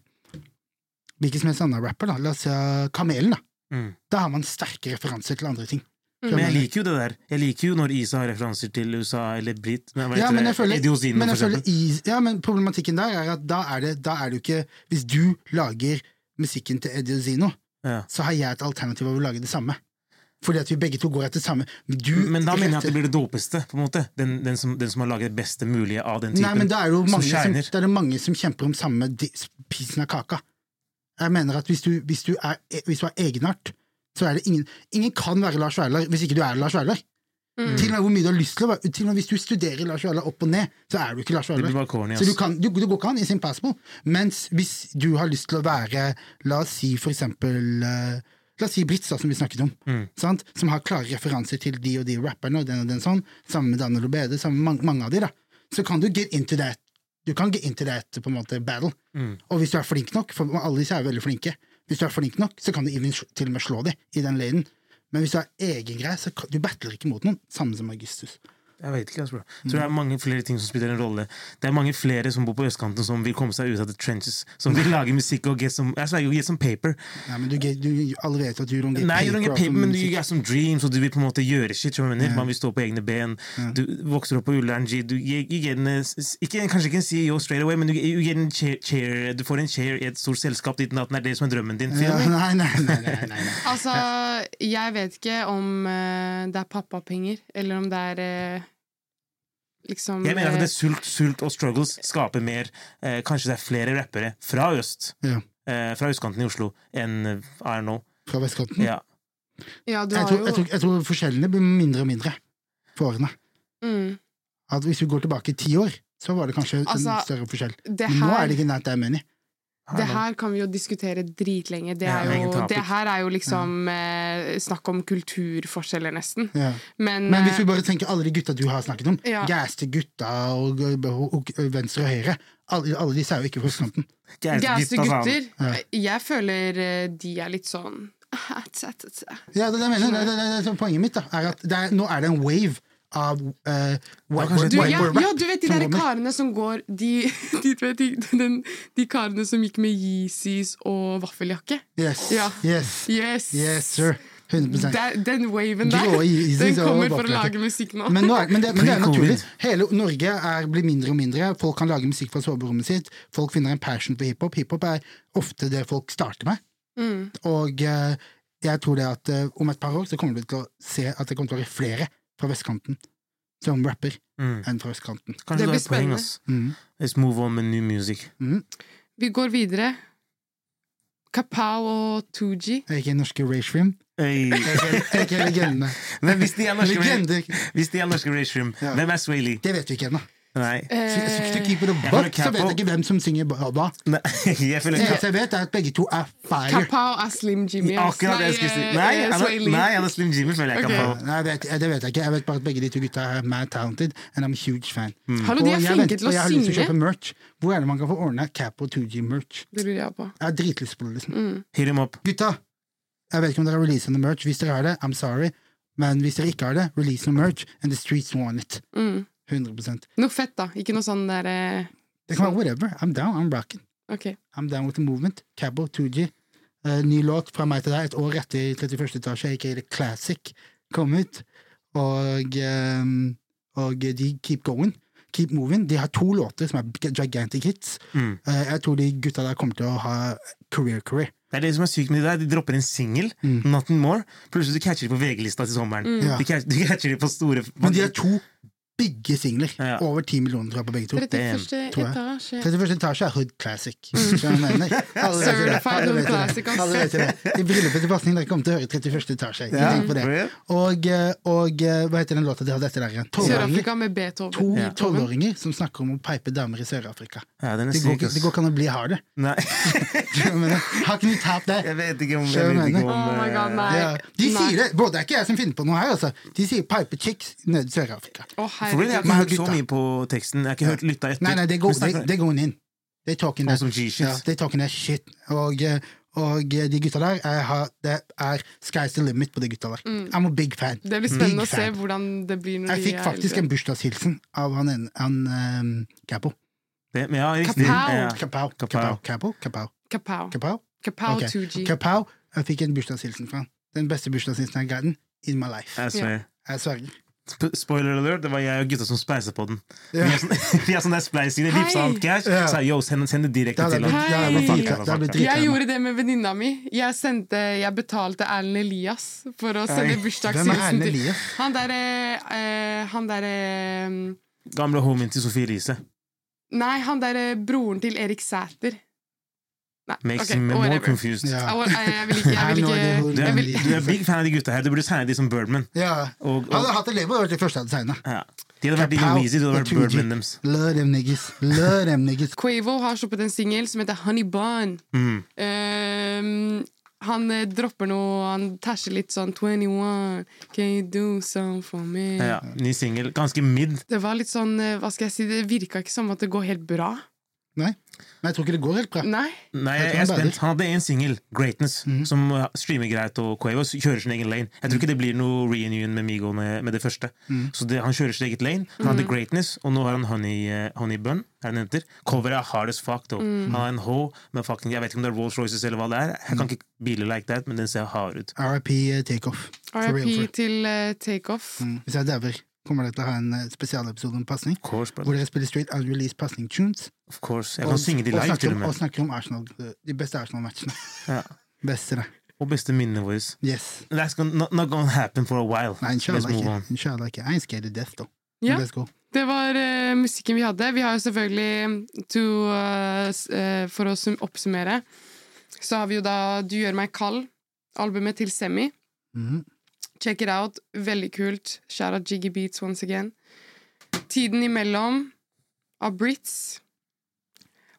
hvilken som helst annen rapper, da, la oss si uh, Kamelen, da. Mm. Da har man sterke referanser til andre ting. Men jeg liker jo det der. Jeg liker jo når Isa har referanser til USA eller Brit. Men, Ja, men jeg føler, Eddie men jeg føler is, ja, men problematikken der er at da er det, da er det jo ikke Hvis du lager musikken til Eddie Ozino, Ja. så har jeg et alternativ av å lage det samme. Fordi at vi begge to går etter samme. Men, du, Men da mener jeg at det blir det dopeste. på en måte Den, den, som, den som har laget det beste mulige av den typen. Nei, men da er det jo mange som, det mange som kjemper om samme pisen av kaka. Jeg mener at hvis du, hvis du, er, hvis du har egenart, så er det ingen Ingen kan være Lars Vaular hvis ikke du er Lars Vaular. Mm. Til og med hvor mye du har lyst til å være Til og med hvis du studerer Lars Vaular opp og ned, så er du ikke Lars Vaular. Så du, kan, du, du går ikke an, it's impossible. Mens hvis du har lyst til å være, la oss si for eksempel eh, La oss si Brits, da, som vi snakket om, Mm. sant? som har klare referanser til de og de rapperne, og den og den sånn, sammen med Daniel Obede, sammen med mange, mange av de, da. Så kan du get into that. Du kan get into that på en måte battle. Mm. Og hvis du er flink nok, for alle disse er jo veldig flinke, hvis du er flink nok, så kan du til og med slå dem i den lanen. Men hvis du har egen greie, så du battler ikke mot noen. Samme som Augustus. Jeg vet ikke, altså, tror det er mange flere ting som spiller en rolle. Det er mange flere som bor på østkanten, som vil komme seg ut av the trenches. Som vil lage musikk og get some, altså, get some paper. Ja, men du, get- du, alle vet at du don't get Nei, you don't get paper, men du gjør get some dreams, og du vil på en måte gjøre shit. mener? Man vil stå på egne ben. Du vokser opp på Ullern G. Du, you, you ikke, kanskje ikke en CEO straight away, men du, you get en chair, chair, du får en chair i et stort selskap dit natten er det som er drømmen din. Ja, nei, nei, nei, nei, nei, nei. Altså, jeg vet ikke om eh, det er pappapenger, eller om det er eh, liksom Jeg mener at det er sult, sult og struggles skaper mer eh, Kanskje det er flere rappere fra øst, Ja. eh, fra østkanten i Oslo, enn eh, I don't know. Fra vestkanten? Ja. Ja, du Jeg har tror, jo jeg, tror, jeg tror forskjellene blir mindre og mindre for årene. mm, At hvis vi går tilbake i ti år, så var det kanskje Altså, en større forskjell. Her... Men nå er det ikke nært that jeg I det her kan vi jo diskutere dritlenge. Det, er jo, det her er jo liksom eh, snakk om kulturforskjeller, nesten. Ja. Men, Men hvis eh, vi bare tenker alle de gutta du har snakket om, Ja. gaste gutta og, og, og venstre og høyre, alle, alle disse er jo ikke fra østkanten. Gæreste gutter? Ja. jeg føler eh, de er litt sånn Ja, det, er det, mener, det, det, poenget mitt da, er at det er, nå er det en wave av uh, whiteboard, Du, white ja, ja, du vet de der karene som går De, de, du vet, de, den, de karene som gikk med Yeezys og vaffeljakke? Yes, Ja. yes, Yes! yes, sir. 100%. den waven der, den kommer for å lage musikk nå. Men, nå er, men, det, men det er naturlig. Hele Norge er, blir mindre og mindre. Folk kan lage musikk fra soverommet sitt. Folk finner en passion for hiphop. Hiphop er ofte det folk starter med. Mm. Og eh, jeg tror det at eh, om et par år så kommer vi til å se at det kommer til å være flere fra vestkanten som rapper Mm. enn fra østkanten. Kanskje Det det, blir er et poeng. spennende. Mm. Let's move on med new music. Mm. Vi går videre. Kapow og Tooji. Er ikke norske Ray Shrim? Hey. Er ikke legendene? Men hvis de er norske, Legender! hvis de er norske Rayshroom, Ja. hvem er Swaley? Det vet vi ikke ennå. Nei. Eh, keep it a buck, så vet jeg ikke hvem som synger hva. Jeg Det eneste jeg vet, er at begge to er fire. Kapow er Slim Jimmy. Akkurat det jeg skulle si. eh, Nei, han er, Slim Jimmy, føler jeg Okay. Nei, jeg vet, det vet jeg ikke. Jeg vet bare at begge de to gutta er mad talented, and I'm a huge fan. Hallo, de er Og flinke til å og jeg har lyst til å kjøpe merch. Hvor er det man kan få ordna Cap og 2G-merch? Det lurer jeg på. Jeg har dritlyst på det. liksom. Mm. Hit him up. Gutta, jeg vet ikke om dere har releasa noe merch. Hvis dere har det, I'm sorry. Men hvis dere ikke har det, release noe merch, and the streets want it. Mm. 100 Noe fett, da. Ikke noe sånn der eh, Det kan være whatever. I'm down. I'm rocking. Okay. I'm down with the movement. Cabo 2G. Uh, ny låt fra meg til deg et år etter 31. etasje, ikke The Classic, kom ut. Og, um, og de keep going. Keep moving. De har to låter som er gigantic hits. Mm. Uh, jeg tror de gutta der kommer til å ha career-career. Det er det som er sykt med de der. De dropper en singel, Mm. Nothing More. Plutselig du catcher de på VG-lista til sommeren. Ja. De, catcher, de catcher de på store Men de er to bygge singler. Ja. Over ti millioner tror jeg på begge to. 31. etasje. 31. etasje er hood classic. Det. Certified hood classic. Alle vet det. I bryllupet til Pasning dere kommer til å høre 31. etasje. Ja, tenk på det. Og, eh, og eh, hva heter den låta de hadde etter der igjen? Sør-Afrika med Beethoven. To tolvåringer som snakker om å peipe damer i Sør-Afrika. Ja, Det går ikke det går ikke an å bli harde. Nei? How can you tap that? jeg vet ikke om, jeg vet ikke om Oh my eh, god, nei. Ja. De Nei. sier det! både er ikke jeg som finner på noe her. Altså. De sier 'pipe chicks' nede i Sør-Afrika. Å, for real, jeg har ikke hørt så mye på teksten. Jeg har ikke hørt lytta etter. Nei, nei, det går hun inn. Det er talking that ja, shit. Og, eh, og, eh, de gutta der er, Det er sky's the limit på de gutta der. Mm. I'm a big fan. Det blir spennende big å se hvordan det blir når Jeg fikk faktisk eldre. en bursdagshilsen av han, han um, Capo. Det, ja, Kapow. Kapow. Kapow. Kapow 2G. Kapow. Jeg fikk en bursdagshilsen fra han. Den beste bursdagshilsen i har in my life. Jeg sverger. Sp- Spoiler alert, det var jeg og gutta som speisa på den. Vi er sånn, vi er sånn der spleising. Det vipsa alt cash. Ja. Så jeg, yo, send, send det direkte til hadde blitt Jeg gjorde det med venninna mi. Jeg, sendte, jeg betalte Erlend Elias for å sende bursdagshilsen til Han derre eh, Han derre Gamle homien til Sofie Riise. Nei, han derre broren til Erik Sæter. Nei, Makes okay, me more confused. Ja. Jeg, vil ikke, jeg vil Du er, vil, du er big fan av de gutta her. Du burde signe de som Birdman. Ja. Og, og, hadde hatt elever, det vært det første jeg hadde signa. ja. De hadde vært Kapow Louise, du hadde vært Birdman deres. Love them niggas. Love them niggas. Quavo har sluppet en singel som heter Honey Bun. Mm. Ehm, han eh, dropper noe Han tæsjer litt sånn 21, can you do something for me? Ja, ny singel. Ganske mid. Det var litt sånn, eh, hva skal jeg si, det virka ikke som at det går helt bra. Nei. Men jeg tror ikke det går helt bra. Nei. Nei, Jeg jeg, er spent. Han hadde en singel, Greatness, Mhm. som streamer greit, og Quavo kjører sin egen lane. Jeg tror ikke det blir noe reunion med Migo med, med det første. Mm. Så det, Han kjører sin eget lane. Han hadde Greatness, og nå har han Honey, uh, honey Bun. Er det den heter? Coveret er hard as fuck. Mm. Han har en H med fucking, Jeg vet ikke om det er Rolls Royces eller hva det er. Jeg kan ikke biler like that, men den ser hard ut. RIP uh, takeoff. RIP til uh, Takeoff. Mm. Hvis jeg dauer, kommer dere til å ha en eh, spesialepisode om pasning. Hvor dere spiller straight unreleased pasning tunes. Of course. Jeg Og, synge de live, til om, med. og snakker om Arsenal, eh, de beste Arsenal-matchene. Ja. Bestere. Og beste minnene våre. Yes. That's gonna, not, not gonna happen for a while. Nei, inshallah ikke. I'm Inshallah ikke. I scared to death, though. Yeah. Let's go. Det var uh, musikken vi hadde. Vi har jo selvfølgelig to, uh, eh, For å sum oppsummere, så har vi jo da Du gjør meg kald, albumet til Semi. Mhm. Check it out. Veldig kult. Shout out Jiggy Beats once again. Tiden imellom av Brits.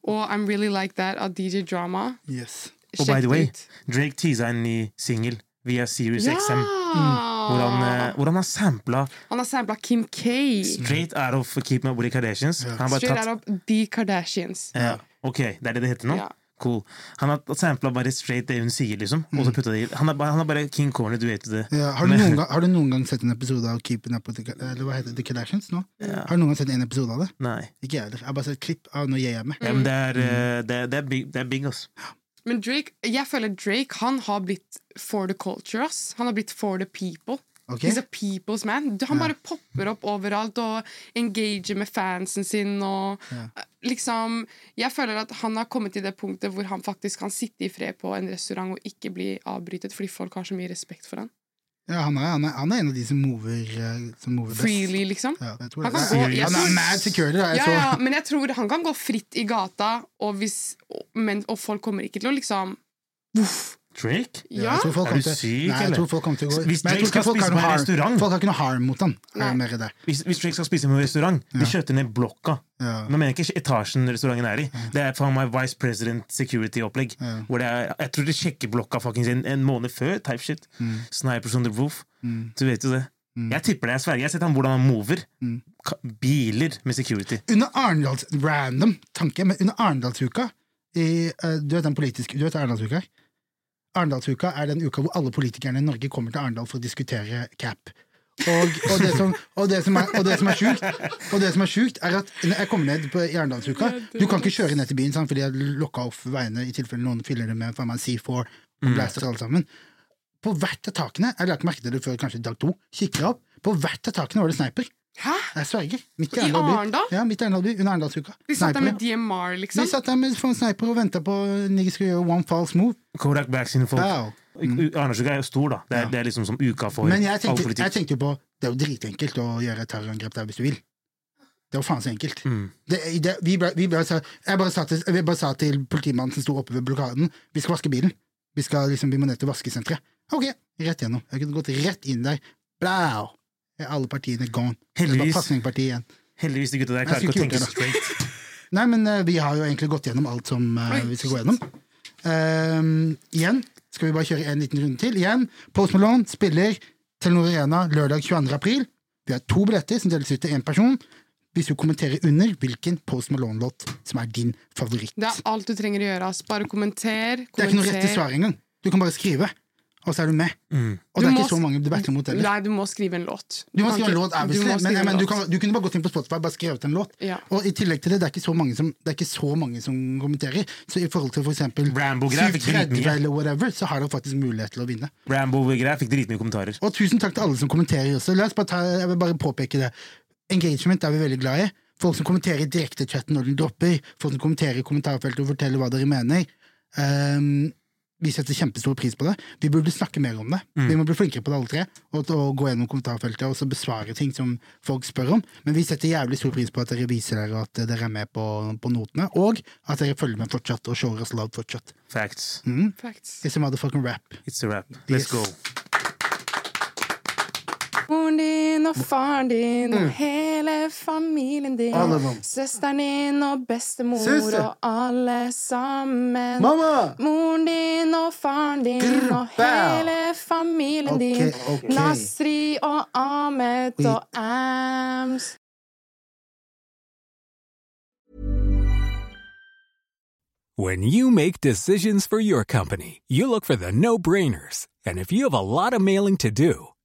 Og I'm Really Like That av DJ Drama. Yes. Og by the way, ut. Drake teasa en ny singel via Series Ja! XM. Hvor han, eh, hvor han har sampla Han har sampla Kim K. straight out of Keep Me Up With The Kardashians. Han bare Straight tatt, out of The Kardashians. ja, ok, det er det det heter nå? Ja. Cool. Han har sampla bare straight det hun sier, liksom. Og så det i han er, bare, han er bare King Corner, du vet det. Ja, har, du Men- noen gang, har du noen gang sett en episode av Keeping Up With The, eller hva heter det, The Kardashians nå? Har du noen gang sett en episode av det? Nei. Ikke jeg heller. Jeg har bare sett klipp av når jeg er med. Ja, men det er, mm. det, er- det er big, det er big ass. Men Drake, jeg føler Drake han har blitt for the culture. ass. Han har blitt for the people. Okay. He's a people's man. Han bare popper opp overalt og engager med fansen sin. Og liksom Jeg føler at han har kommet til det punktet hvor han faktisk kan sitte i fred på en restaurant og ikke bli avbrytet fordi folk har så mye respekt for han. Ja, han er, han, er, han er en av de som mover, eh, som mover best. Freely, liksom. Ja, Han kan gå- jeg han er mad security. Ja, ja, men jeg tror han kan gå fritt i gata, og, hvis, og, men, og folk kommer ikke til å liksom Voff. Drake? Ja, Ja. jeg tror folk Er du syk, nei, jeg eller? tror folk kommer til å gå Hvis Drake skal spise på en restaurant- folk har ikke noe harm mot han. Hvis, hvis Drake skal spise på en restaurant, de kjøter ned blokka. Ja. Nå mener jeg ikke etasjen restauranten er i. Det er faen meg Vice President Security-opplegg. Ja. Hvor det er, Jeg tror de sjekker blokka fuckings en, en måned før. type shit. Mm. Snipers on the roof. Du vet jo det. Jeg tipper det, jeg sverger. Jeg har sett han hvordan han mover. Mm. Biler med security. Under Arendals Random tanke, men under Arendalsuka i, eh, Du vet den politiske Du vet Arendalsuka? Arendalsuka er den uka hvor alle politikerne i Norge kommer til Arendal for å diskutere cap. Og, og, det som, og, det som er, og det som er sjukt, og det som er sjukt, er at når jeg kommer ned på i Arendalsuka Du kan ikke kjøre ned til byen, sant, fordi jeg har lokka opp veiene i tilfelle noen fyller det med meg C4 og blaster alle sammen. På hvert av takene jeg la ikke merke til det før kanskje dag to, kikker jeg opp, på hvert av takene var det sniper. Hæ? Jeg sverger. Midt i Arendal Ja, midt i Arendal by, under Arendalsuka. De satt der med DMR, De liksom. satt der med en sniper og venta på nigger skulle gjøre one false move. Kodak Back sine folk. Wow. Arendalsuka er jo stor, da. Det er, Ja. det er liksom som uka for Men jeg all tenkte, politikk. jeg tenkte jo på Det er jo dritenkelt å gjøre et terrorangrep der hvis du vil. Det var faen så enkelt. Mm. Det, det, vi ble, vi ble, jeg, bare sa til, jeg bare sa til politimannen som sto oppe ved blokaden, vi skal vaske bilen. Vi, skal, liksom, vi må ned til vaskesenteret. Ok, rett gjennom. Jeg kunne gått rett inn der. Blau! Er Alle partiene gone. Det var Heldigvis. pasningpartiet igjen. Heldigvis de gutta der klarer ikke å tenke det, straight. Nei, men uh, vi har jo egentlig gått gjennom alt som uh, vi skal gå gjennom. Uh, igjen skal vi bare kjøre en liten runde til. Igjen, Post Malone spiller Telenor Arena lørdag 22. april. Vi har to billetter som deles ut til én person. Hvis du kommenterer under hvilken Post Malone-låt som er din favoritt. Det er alt du trenger å gjøre. ass. Bare kommenter. Det er ikke noe rett til svar engang. Du kan bare skrive, og så er du med. Mm. Og Du det er ikke så mange du battler mot heller. Nei, du må skrive en låt. Du må skrive en låt, du obviously, men, en men du, kan, du kunne bare gått inn på Spotify og bare skrevet en låt. Ja. Og i tillegg til det, det er ikke så mange som, det er ikke så mange som kommenterer. Så i forhold til for eksempel Rambo-greier fikk 730 dritmye. eller whatever, så har dere faktisk mulighet til å vinne. Rambo-greier fikk dritmye kommentarer. Og tusen takk til alle som kommenterer også. La oss bare ta, jeg vil bare påpeke det. Engagement er vi veldig glad i. Folk som kommenterer i direktechatten når den dropper. Folk som kommenterer i kommentarfeltet og forteller hva dere mener. Ehm, vi setter kjempestor pris på det. Vi burde snakke mer om det. Vi må bli flinkere på det alle tre. Og, og gå gjennom kommentarfeltet og så besvare ting som folk spør om. Men vi setter jævlig stor pris på at dere viser dere at dere er med på, på notene, og at dere følger med fortsatt og shower us love fortsatt. Facts. Facts. It's a motherfucking rap. It's a rap. Let's Yes. go. Moren din og faren din og hele familien din. Mm. Alle dem. Søsteren din og bestemor Søster. og alle sammen. Mamma! Moren din og faren din Grr, og bow. hele familien Ok, din. ok. Nasri og Ahmed Oi. og Ams. When you make decisions for your company, you look for the no brainers. And if you have a lot of mailing to do,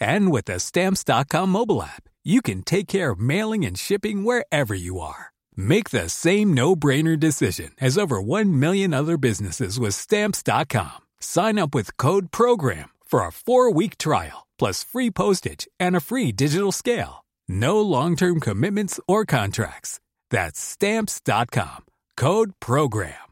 And with the stamps.com mobile app, you can take care of mailing and shipping wherever you are. Make the same no-brainer decision as over 1 million other businesses with stamps.com. Sign up with code program for a 4-week trial plus free postage and a free digital scale. No long-term commitments or contracts. That's stamps.com. Code program.